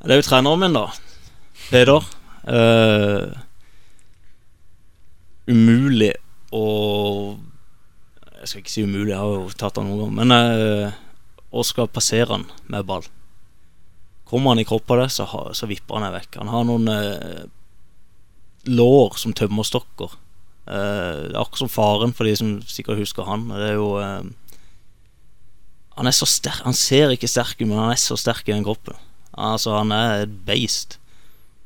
Speaker 6: Det er jo treneren min, da. Peder. Uh, umulig å Jeg skal ikke si umulig, jeg har jo tatt han noen gang. Men eh, å skal passere han med ball. Kommer han i kropp av det, så, ha, så vipper han deg vekk. Han har noen eh, lår som tømmerstokker. Eh, det er akkurat som faren, for de som sikkert husker han. Det er jo eh, Han er så sterk Han ser ikke sterk ut, men han er så sterk i den kroppen. Altså, han er et beist.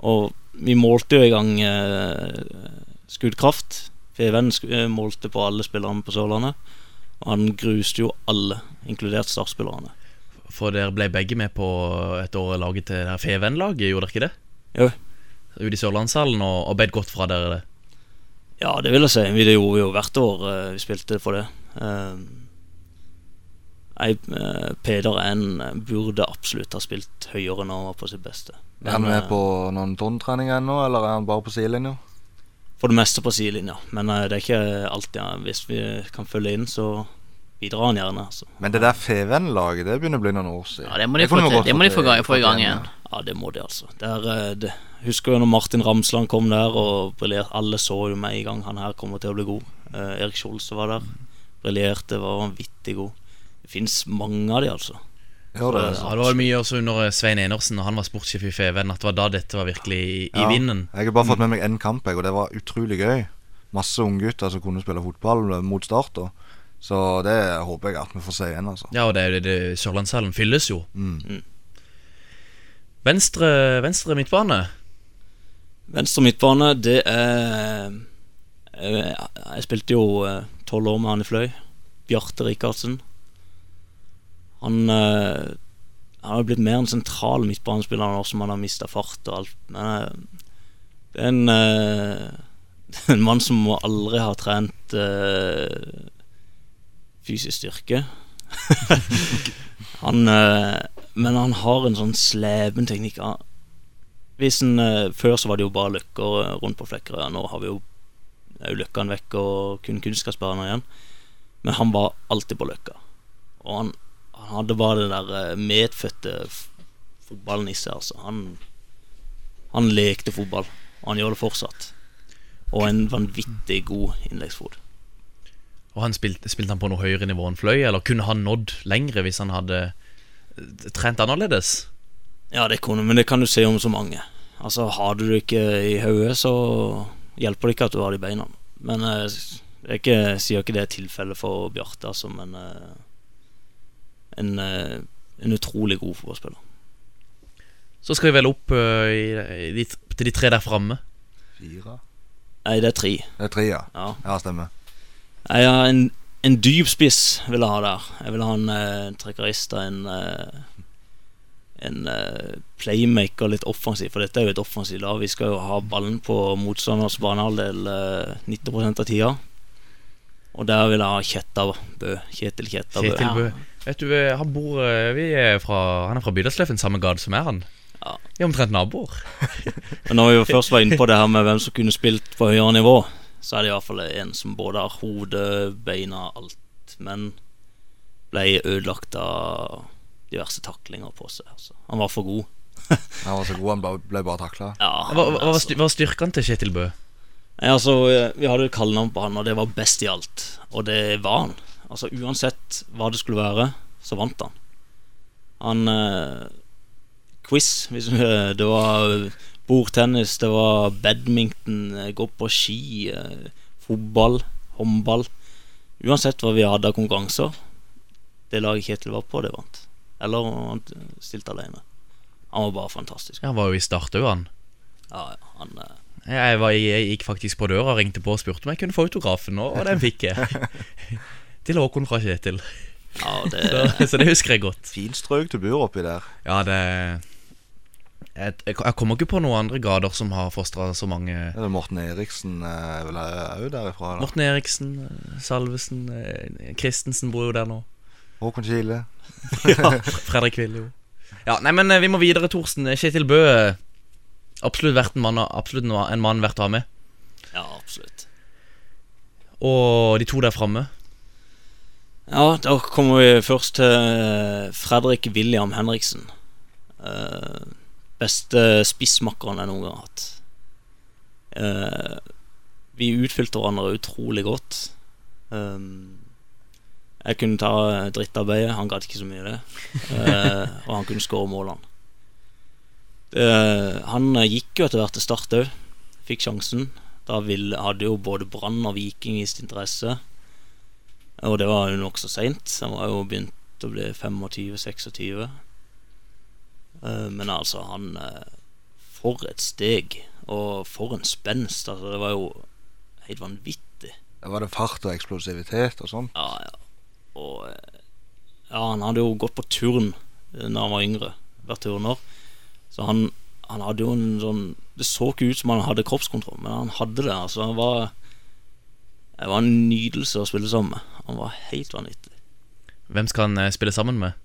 Speaker 6: Og vi målte jo i gang eh, skuddkraft. Feven eh, målte på alle spillerne på Sørlandet. Og han gruste jo alle, inkludert startspillerne.
Speaker 3: For dere ble begge med på et år laget til Feven-laget, gjorde dere ikke det?
Speaker 6: Jo.
Speaker 3: Ute i Sørlandshallen og, og beit godt fra dere det.
Speaker 6: Ja, det vil jeg si. Vi det gjorde vi jo hvert år. eh, Vi spilte for det. Eh, Nei, eh, Peder N eh, burde absolutt ha spilt høyere når han var på sitt beste.
Speaker 5: Er han med
Speaker 6: eh,
Speaker 5: på noen tårntreninger ennå, eller er han bare på sidelinja?
Speaker 6: For det meste på sidelinja. Men det er ikke alltid ja. Hvis vi kan følge inn, så bidrar han gjerne. Altså.
Speaker 5: Men det der Feven-laget, det begynner å bli noen år siden.
Speaker 4: Ja, det må de få til. Det må de få få i gang igjen.
Speaker 6: Ja, det må de, altså. Det er, eh, det, husker jo når Martin Ramsland kom der og briljerte. Alle så jo med i gang han her kommer til å bli god. Eh, Erik Skjolse var der. Briljerte, var vanvittig god. Det fins mange av de, altså.
Speaker 5: Ja, det er
Speaker 3: Ja, det var mye også under Svein Enersen, og han var sportssjef i Feven, at det var da dette var virkelig i, i
Speaker 5: Ja.
Speaker 3: vinden.
Speaker 5: Jeg har bare fått med meg én kamp, jeg, og det var utrolig gøy. Masse unggutter som kunne spille fotball eh, mot start. Og, Så det håper jeg at vi får se igjen, altså.
Speaker 3: Ja, og det, det, det Sørlandshallen fylles jo.
Speaker 5: Mm.
Speaker 3: Venstre, venstre midtbane.
Speaker 6: Venstre midtbane, det er Jeg, Jeg spilte jo eh, tolv år med han i Fløy. Bjarte Rikardsen. Han eh, Han har blitt mer en sentral midtbanespiller nå som han har mista fart og alt. Men eh, det er en, er en mann som aldri har trent eh, fysisk styrke. han Men han har en sånn slepen teknikk. Hvis en, før så var det jo bare løkker rundt på Flekkerøya. Nå har vi jo løkkene vekk og kun kunstgressbaner igjen. Men han var alltid på løkka. Og han, han hadde bare den der eh, medfødte f- fotballen i seg. Altså. Han, han lekte fotball, og han gjør det fortsatt. Og en vanvittig god innleggsfot.
Speaker 3: Og han spilte, spilte han på noe høyere nivå enn Fløy, eller kunne han nådd lengre hvis han hadde eh, trent annerledes?
Speaker 6: Ja, det kunne, men det kan du se om så mange. Altså, Har du det ikke i hodet, så hjelper det ikke at du har det i beina. Men eh, det er ikke, jeg sier ikke det er tilfellet for Bjarte, altså, men eh, en, eh, en utrolig god fotballspiller.
Speaker 3: Så skal vi vel opp uh, i, i de, til de tre der framme.
Speaker 5: Fire?
Speaker 6: Nei, det er tre.
Speaker 5: Det er tre, ja.
Speaker 6: Ja.
Speaker 5: Ja, stemmer.
Speaker 6: Jeg har en, en dyp spiss vil jeg ha der. Jeg vil ha en uh, trekkerist og en eh, En eh, playmaker litt offensiv, for dette er jo et offensivt lag. Vi skal jo ha ballen på motstanders banehalvdel uh, 90 av tida. Og der vil jeg ha Kjetta Kjetil Kjetta Bø.
Speaker 3: Kjetil Bø. Vet du, øh, han bor øh, vi er fra, Han er fra Bydalsløffen, samme gate som er han.
Speaker 6: Ja.
Speaker 3: Vi er omtrent naboer.
Speaker 6: Men når vi jo først var inne på det her med hvem som kunne spilt på høyere nivå, så er det i hvert fall en som både har hode, beina, alt, men ble ødelagt av diverse taklinger på seg. Altså. Han var for god.
Speaker 5: Han var så god, han bare- ble bare takla.
Speaker 6: Ja,
Speaker 3: Hva, hva,
Speaker 6: altså.
Speaker 3: hva var styrkene til Kjetil Bø?
Speaker 6: Altså, vi hadde et kallenavn på han, og det var best i alt. Og det var han. Altså, Uansett hva det skulle være, så vant han. Han eh, Quiz, hvis eh, det var bordtennis, det var badminton, eh, gå på ski, eh, fotball, håndball. Uansett hva vi hadde av konkurranser, det laget Kjetil var på, det vant. Eller han stilte alene. Han var bare fantastisk.
Speaker 3: Ja, han var jo i start òg, han.
Speaker 6: Ja, ja, han eh,
Speaker 3: Jeg, var, jeg gikk faktisk på døra og ringte på og spurte om jeg kunne få autografen, og den fikk jeg. Til Håkon fra Kjetil.
Speaker 6: Ja, det
Speaker 3: Så, så det husker jeg godt.
Speaker 5: Fint strøk du bor oppi der.
Speaker 3: Ja, det jeg, jeg kommer ikke på noen andre grader som har fostra så mange
Speaker 5: Er det Morten Eriksen eh, er vel òg derifra? da?
Speaker 3: Morten Eriksen, eh, Salvesen, eh, Christensen bor jo der nå.
Speaker 5: Håkon Kile.
Speaker 3: ja, Fredrik Ville jo. Ja, nei, men vi må videre, Thorsten. Kjetil Bø. Absolutt, verdt en mann, absolutt en en mann verdt å ha med.
Speaker 6: Ja, absolutt.
Speaker 3: Og de to der framme.
Speaker 6: Ja, da kommer vi først til eh, Fredrik William Henriksen. Uh, beste spissmakkeren jeg noen gang har hatt. Uh, vi utfylte hverandre utrolig godt. Um, jeg kunne ta drittarbeidet, han gadd ikke så mye det. Uh, og han kunne skåre målene. Eh, han gikk jo etter hvert til Start òg. Fikk sjansen. Da ville, hadde jo både Brann og Viking vist interesse. Og det var jo nokså seint. Han var jo begynt å bli 25-26. Eh, Men altså, han eh, For et steg, og for en spenst. Altså, det var jo helt vanvittig.
Speaker 5: Var det fart og eksplosivitet og sånn.
Speaker 6: Ja, ja. Og eh, ja, han hadde jo gått på turn eh, Når han var yngre. Vært turner. Så han, han hadde jo en sånn Det så ikke ut som han hadde kroppskontroll, men han hadde det. Altså, han var Det var en nydelse å spille sammen med. Han var helt vanvittig.
Speaker 3: Hvem skal han eh, spille sammen med?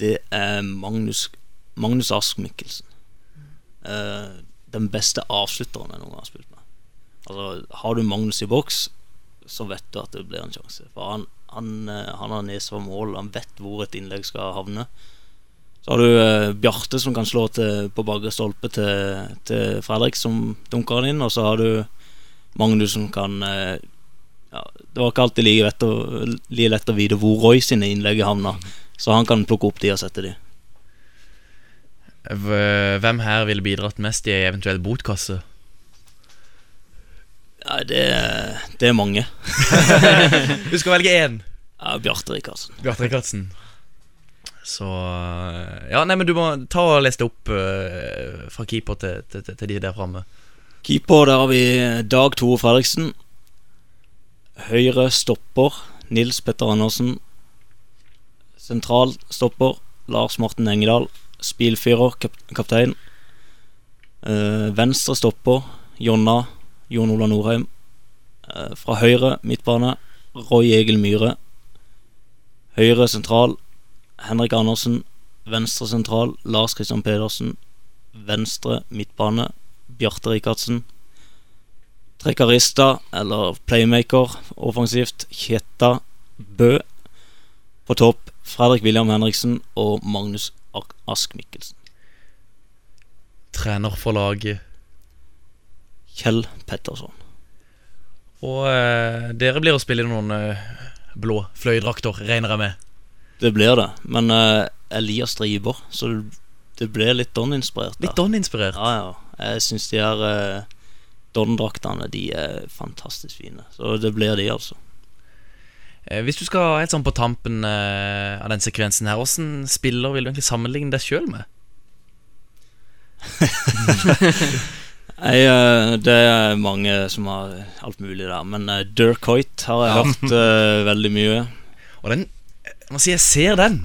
Speaker 6: Det er Magnus Magnus Ask Mikkelsen. Uh, den beste avslutteren jeg noen gang har spilt med. Altså, Har du Magnus i boks, så vet du at det blir en sjanse. For han, han, eh, han har nese for mål, han vet hvor et innlegg skal havne. Så har du eh, Bjarte som kan slå til, på bakre stolpe til, til Fredrik, som dunker den inn. Og så har du Magnus som kan eh, ja, Det var ikke alltid like, lett å, like lett å vite hvor Roy sine innlegg havna. Så han kan plukke opp de og sette de.
Speaker 3: Hvem her ville bidratt mest i ei eventuell botkasse?
Speaker 6: Ja, det, det er mange.
Speaker 3: Du skal velge én.
Speaker 6: Ja, Bjarte Rikardsen.
Speaker 3: Bjarte Rikardsen. Så Ja, nei, men du må ta og lese det opp uh, fra keeper til, til, til, til de der framme.
Speaker 6: Keeper, der har vi Dag Tore Fredriksen. Høyre stopper Nils Petter Andersen. Sentral stopper Lars Morten Engedal. Spilfyrer, kap kaptein. Uh, venstre stopper Jonna Jon Ola Norheim. Uh, fra høyre midtbane Roy Egil Myhre. Høyre sentral Henrik Andersen. Venstre sentral Lars Christian Pedersen. Venstre midtbane Bjarte Rikardsen. Trekarista, eller playmaker, offensivt, Kjetta Bø. På topp Fredrik William Henriksen og Magnus Ask Mikkelsen.
Speaker 3: Trener for laget.
Speaker 6: Kjell Petterson.
Speaker 3: Og eh, dere blir å spille i noen eh, blå fløydrakter, regner jeg med.
Speaker 6: Det blir det, men uh, Elias driver, så det- blir ble litt Don-inspirert.
Speaker 3: Litt Don-inspirert.
Speaker 6: Ja, ja. Jeg syns de her uh, Don-draktene De er fantastisk fine. Så det blir de, altså.
Speaker 3: Eh, Hvis du skal helt sånn på tampen av den sekvensen her, åssen spiller vil du egentlig sammenligne deg sjøl med?
Speaker 6: jeg, det er mange som har alt mulig der, men Dirk Hoyt har jeg hørt veldig mye.
Speaker 3: Og den Jeg må si jeg ser den.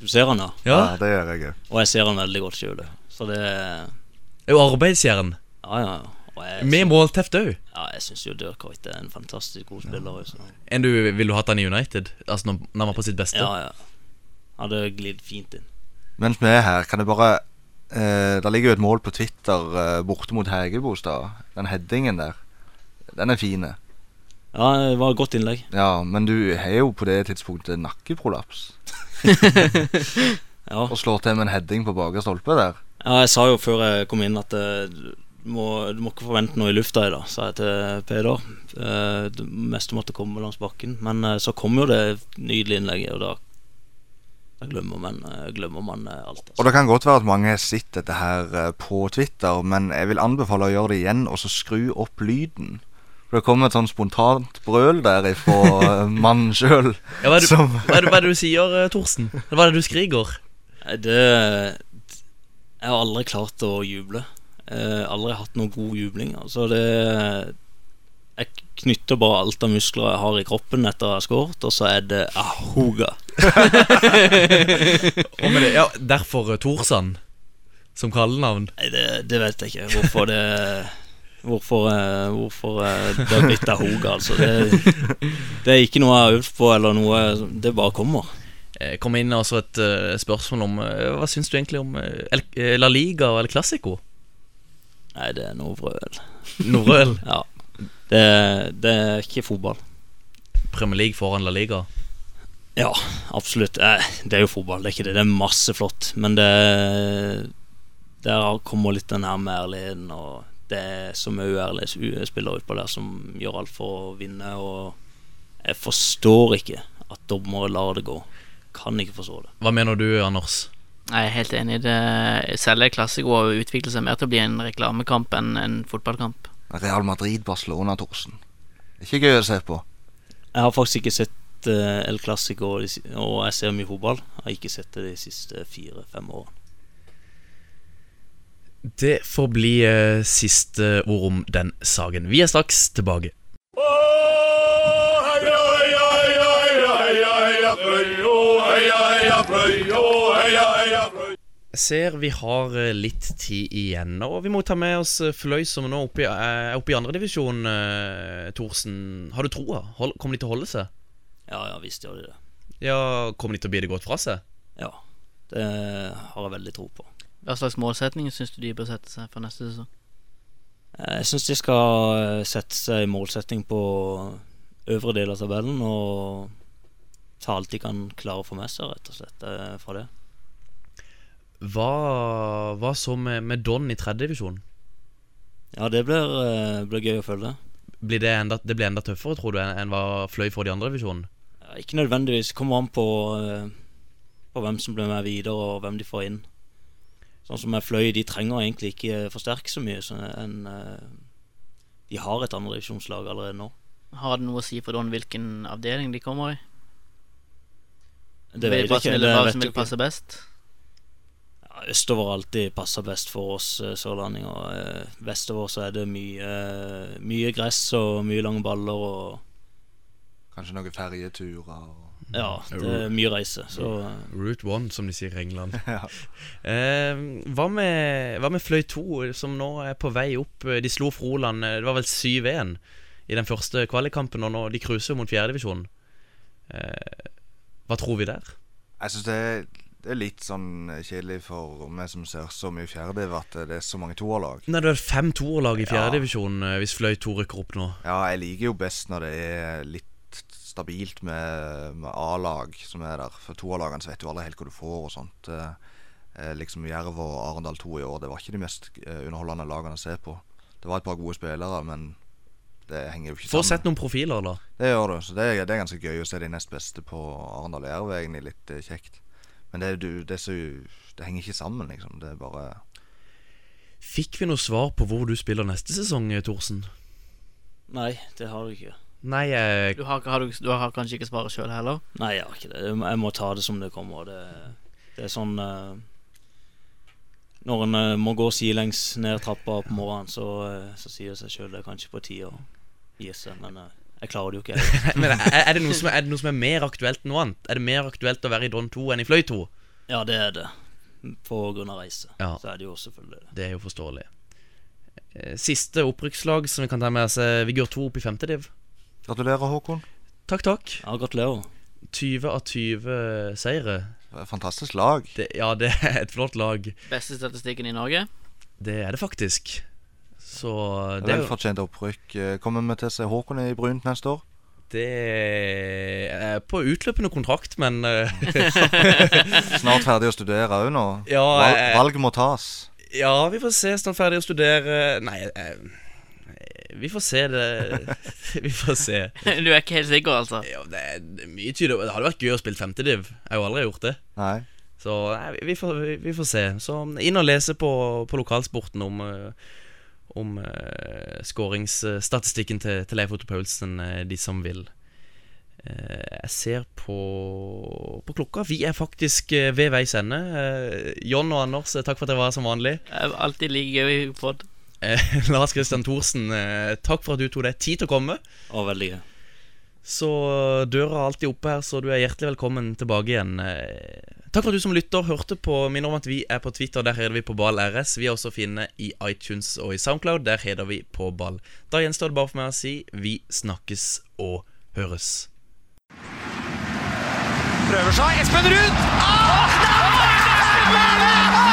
Speaker 6: Du ser den, ja?
Speaker 3: Ja.
Speaker 5: Ja, det gjør jeg òg.
Speaker 6: Og jeg ser den veldig godt sjøl. Så det
Speaker 3: Det er jo arbeidsjern.
Speaker 6: Ja, ja. ja. Jeg,
Speaker 3: Med målteft òg.
Speaker 6: ja, jeg syns jo Dirk er en fantastisk god spiller. Ja.
Speaker 3: Enn du ville du hatt han i United? Altså når, når han var på sitt beste?
Speaker 6: Ja, ja. Hadde glidd fint inn.
Speaker 5: Mens vi er her, kan jeg bare eh, Det ligger jo et mål på Twitter eh, borte mot Hegebostad. Den headingen der. Den er fin.
Speaker 6: Ja, det var et godt innlegg.
Speaker 5: Ja, men du har jo på det tidspunktet nakkeprolaps.
Speaker 6: Ja.
Speaker 5: Og slår til med en heading på bakre stolpe der.
Speaker 6: Ja, jeg sa jo før jeg kom inn at eh, du, må, du må ikke forvente noe i lufta i dag, sa jeg til Peder. Eh, Det meste måtte komme langs bakken. Men eh, så kom jo det nydelige innlegget, og da, da glemmer man, glemmer man alt. alt.
Speaker 5: Og det kan godt være at mange har sett dette her på Twitter, men jeg vil anbefale å gjøre det igjen, og så skru opp lyden. For det kom et sånn spontant brøl der ifra eh, mannen sjøl.
Speaker 3: Ja, hva, hva, hva er det du sier, eh, Thorsen? Hva er det du skriker?
Speaker 6: Det Jeg har aldri klart å juble. Eh, aldri hatt noe god jubling. Altså det Jeg knytter bare alt av muskler jeg har i kroppen etter jeg har skåret, og så er det ahoga.
Speaker 3: Og med det, ja, derfor Thorsen, Torsan som kallenavn.
Speaker 6: Nei, det, det vet jeg ikke. Hvorfor det Hvorfor, eh, hvorfor eh, det har blitt ahoga, altså. Det, det er ikke noe jeg har øvd på, eller noe Det bare kommer.
Speaker 3: Jeg kom inn også et eh, spørsmål om eh, Hva syns du egentlig om eh, eh, La Liga eller Clásico?
Speaker 6: Nei, det er noe vrøl.
Speaker 3: Norøl.
Speaker 6: Ja. Det, det er ikke fotball.
Speaker 3: Premier League foran La Liga.
Speaker 6: Ja, absolutt. Eh, Det er jo fotball, det er ikke det. Det er masse flott. Men det Der kommer litt den her med ærligheten, og det er så mye uærlige spillere utpå der som gjør alt for å vinne, og jeg forstår ikke at dommere lar det gå. Kan ikke forstå det.
Speaker 3: Hva mener du, Anders?
Speaker 4: Jeg er helt enig. Det, selv Classico har utviklet seg mer til å bli en reklamekamp enn en fotballkamp.
Speaker 5: Real Madrid-Barcelona, Thorsen. Er ikke gøy å se på.
Speaker 6: Jeg har faktisk ikke sett eh, El Classico, og jeg ser mye fotball. Jeg har ikke sett det de siste fire-fem årene.
Speaker 3: Det får bli eh, siste ord om den saken. Vi er straks tilbake. Jeg ser vi har eh, litt tid igjen, og vi må ta med oss eh, Fløy, som nå er oppe i, eh, er oppe i andredivisjon. Uh, Thorsen, har du troa? Kommer de til å holde seg?
Speaker 6: Ja, ja, visst gjør de det.
Speaker 3: Ja, Kommer de til å bli det godt fra seg?
Speaker 6: Ja, det har jeg veldig tro på.
Speaker 4: Hva slags målsetninger syns du de bør sette seg for neste sesong?
Speaker 6: Eh, Jeg syns de skal eh, sette seg målsetting på øvre del av tabellen og ta alt de kan klare å få med seg, rett og slett, eh, fra det.
Speaker 3: Hva, hva så med, med Don i tredjedivisjon?
Speaker 6: Ja, det blir, blir gøy å følge.
Speaker 3: Blir det, enda, det blir enda tøffere, tror du, enn hva Fløy får i andre divisjonen?
Speaker 6: Ja, Ikke nødvendigvis. Kommer an på, på hvem som blir med videre, og hvem de får inn. Sånn som med Fløy, de trenger egentlig ikke forsterke så mye. Enn eh, De har et andredivisjonslag allerede nå.
Speaker 4: Har det noe å si for Don hvilken avdeling de kommer i?
Speaker 6: Det vet jeg ikke. Det vet
Speaker 4: som vil
Speaker 6: ikke.
Speaker 4: passe best?
Speaker 6: Ja, østover alltid passer best for oss eh, sørlendinger. Eh, Vestover så er det mye, mye gress og mye lange baller og
Speaker 5: Kanskje noen ferjeturer.
Speaker 6: Ja, det er mye reise. Så
Speaker 3: Route one, som de sier i England.
Speaker 5: Ja.
Speaker 3: eh, hva, med, hva med Fløy 2, som nå er på vei opp? De slo Froland eh, Det var vel 7-1 i den første kvalikkampen, og nå, de cruiser mot fjerdedivisjonen. Eh, hva tror vi der?
Speaker 5: Jeg syns det, det er litt sånn kjedelig for meg som ser så mye fjerdediv, at det er så mange toerlag.
Speaker 3: Nei, Det er fem toerlag i
Speaker 5: Ja.
Speaker 3: fjerdedivisjon eh, hvis Fløy 2 rykker opp nå.
Speaker 5: Ja, jeg liker jo best når det er litt stabilt med, med A-lag som er der. For toerlagene så vet du aldri helt hva du får og sånt. Eh, eh, liksom Jerv og Arendal 2 i år, det var ikke de mest eh, underholdende lagene å se på. Det var et par gode spillere, men det henger jo ikke
Speaker 3: Få
Speaker 5: sammen.
Speaker 3: sett noen profiler, da.
Speaker 5: Det gjør du. Så det, er- det er ganske gøy å se de nest beste på Arendal og Jerv. er Egentlig litt eh, kjekt. Men det, du, det, så, det henger ikke sammen, liksom. Det er bare
Speaker 3: Fikk vi noe svar på hvor du spiller neste sesong, Thorsen?
Speaker 6: nei, det har vi ikke.
Speaker 3: Nei, jeg,
Speaker 4: Du har, har, du, du har kanskje ikke svaret sjøl heller?
Speaker 6: Nei, jeg har ikke det. Jeg må ta det som det kommer. Det, det er sånn eh, Når en eh, må gå sidelengs ned trappa på morgenen, så, eh, så sier det seg sjøl det er kanskje på tide å gi seg. Men jeg klarer det jo ikke.
Speaker 3: Men er, er, det noe som er, det noe som er mer aktuelt enn noe annet? Er det mer aktuelt å være i Don 2 enn i Fløy 2?
Speaker 6: Ja, det er det. På grunn av reise.
Speaker 3: Ja.
Speaker 6: Så er det jo selvfølgelig det.
Speaker 3: Det er jo forståelig. Eh, Siste opprykkslag som vi kan ta med oss, Vigør 2 opp i femte div.
Speaker 5: Gratulerer, Håkon.
Speaker 3: Takk, takk.
Speaker 6: Ja, gratulerer.
Speaker 3: 20 av 20 seire.
Speaker 5: Fantastisk lag.
Speaker 3: Det, ja, det er et flott lag.
Speaker 4: Beste statistikken i Norge?
Speaker 3: Det er det faktisk. Så det er
Speaker 5: Velfortjent opprykk. Eh, Kommer vi til å se Håkon i brunt neste år?
Speaker 3: Det er på utløpende kontrakt, men eh,
Speaker 5: Snart ferdig å studere òg nå.
Speaker 3: Ja,
Speaker 5: Val
Speaker 3: eh,
Speaker 5: valg må tas.
Speaker 3: Ja, vi får se. Snart ferdig å studere Nei, eh, vi får se det Vi får se.
Speaker 4: Du er ikke helt sikker, altså?
Speaker 3: Ja, det er det er mye tyder Det hadde vært gøy å spille femtediv. Jeg har jo aldri gjort det.
Speaker 5: Nei.
Speaker 3: Så nei, vi, vi, får, vi, vi får se. Så inn og lese på, på lokalsporten om eh, Om uh, skåringsstatistikken til, til Leif Otto Paulsen, eh, de som vil. Uh, jeg ser på, på klokka. Vi er faktisk eh, ved veis ende. Uh, John og Anders, takk for at dere var som vanlig.
Speaker 4: Jeg er Alltid like gøy i pod.
Speaker 3: Eh, Lars Kristian Thorsen, eh, takk for at du tok deg tid til å komme.
Speaker 6: Å, veldig gøy.
Speaker 3: Så døra er alltid oppe her, så du er hjertelig velkommen tilbake igjen. Eh, Takk for at du som lytter hørte på. Minner om at vi er på Twitter, der heter vi på Ball RS. Vi er også å finne i iTunes og i Soundcloud, der heter vi på Ball. Da gjenstår det bare for meg å si vi snakkes og høres.
Speaker 7: Prøver seg. Espen Ruud! Ah, mål!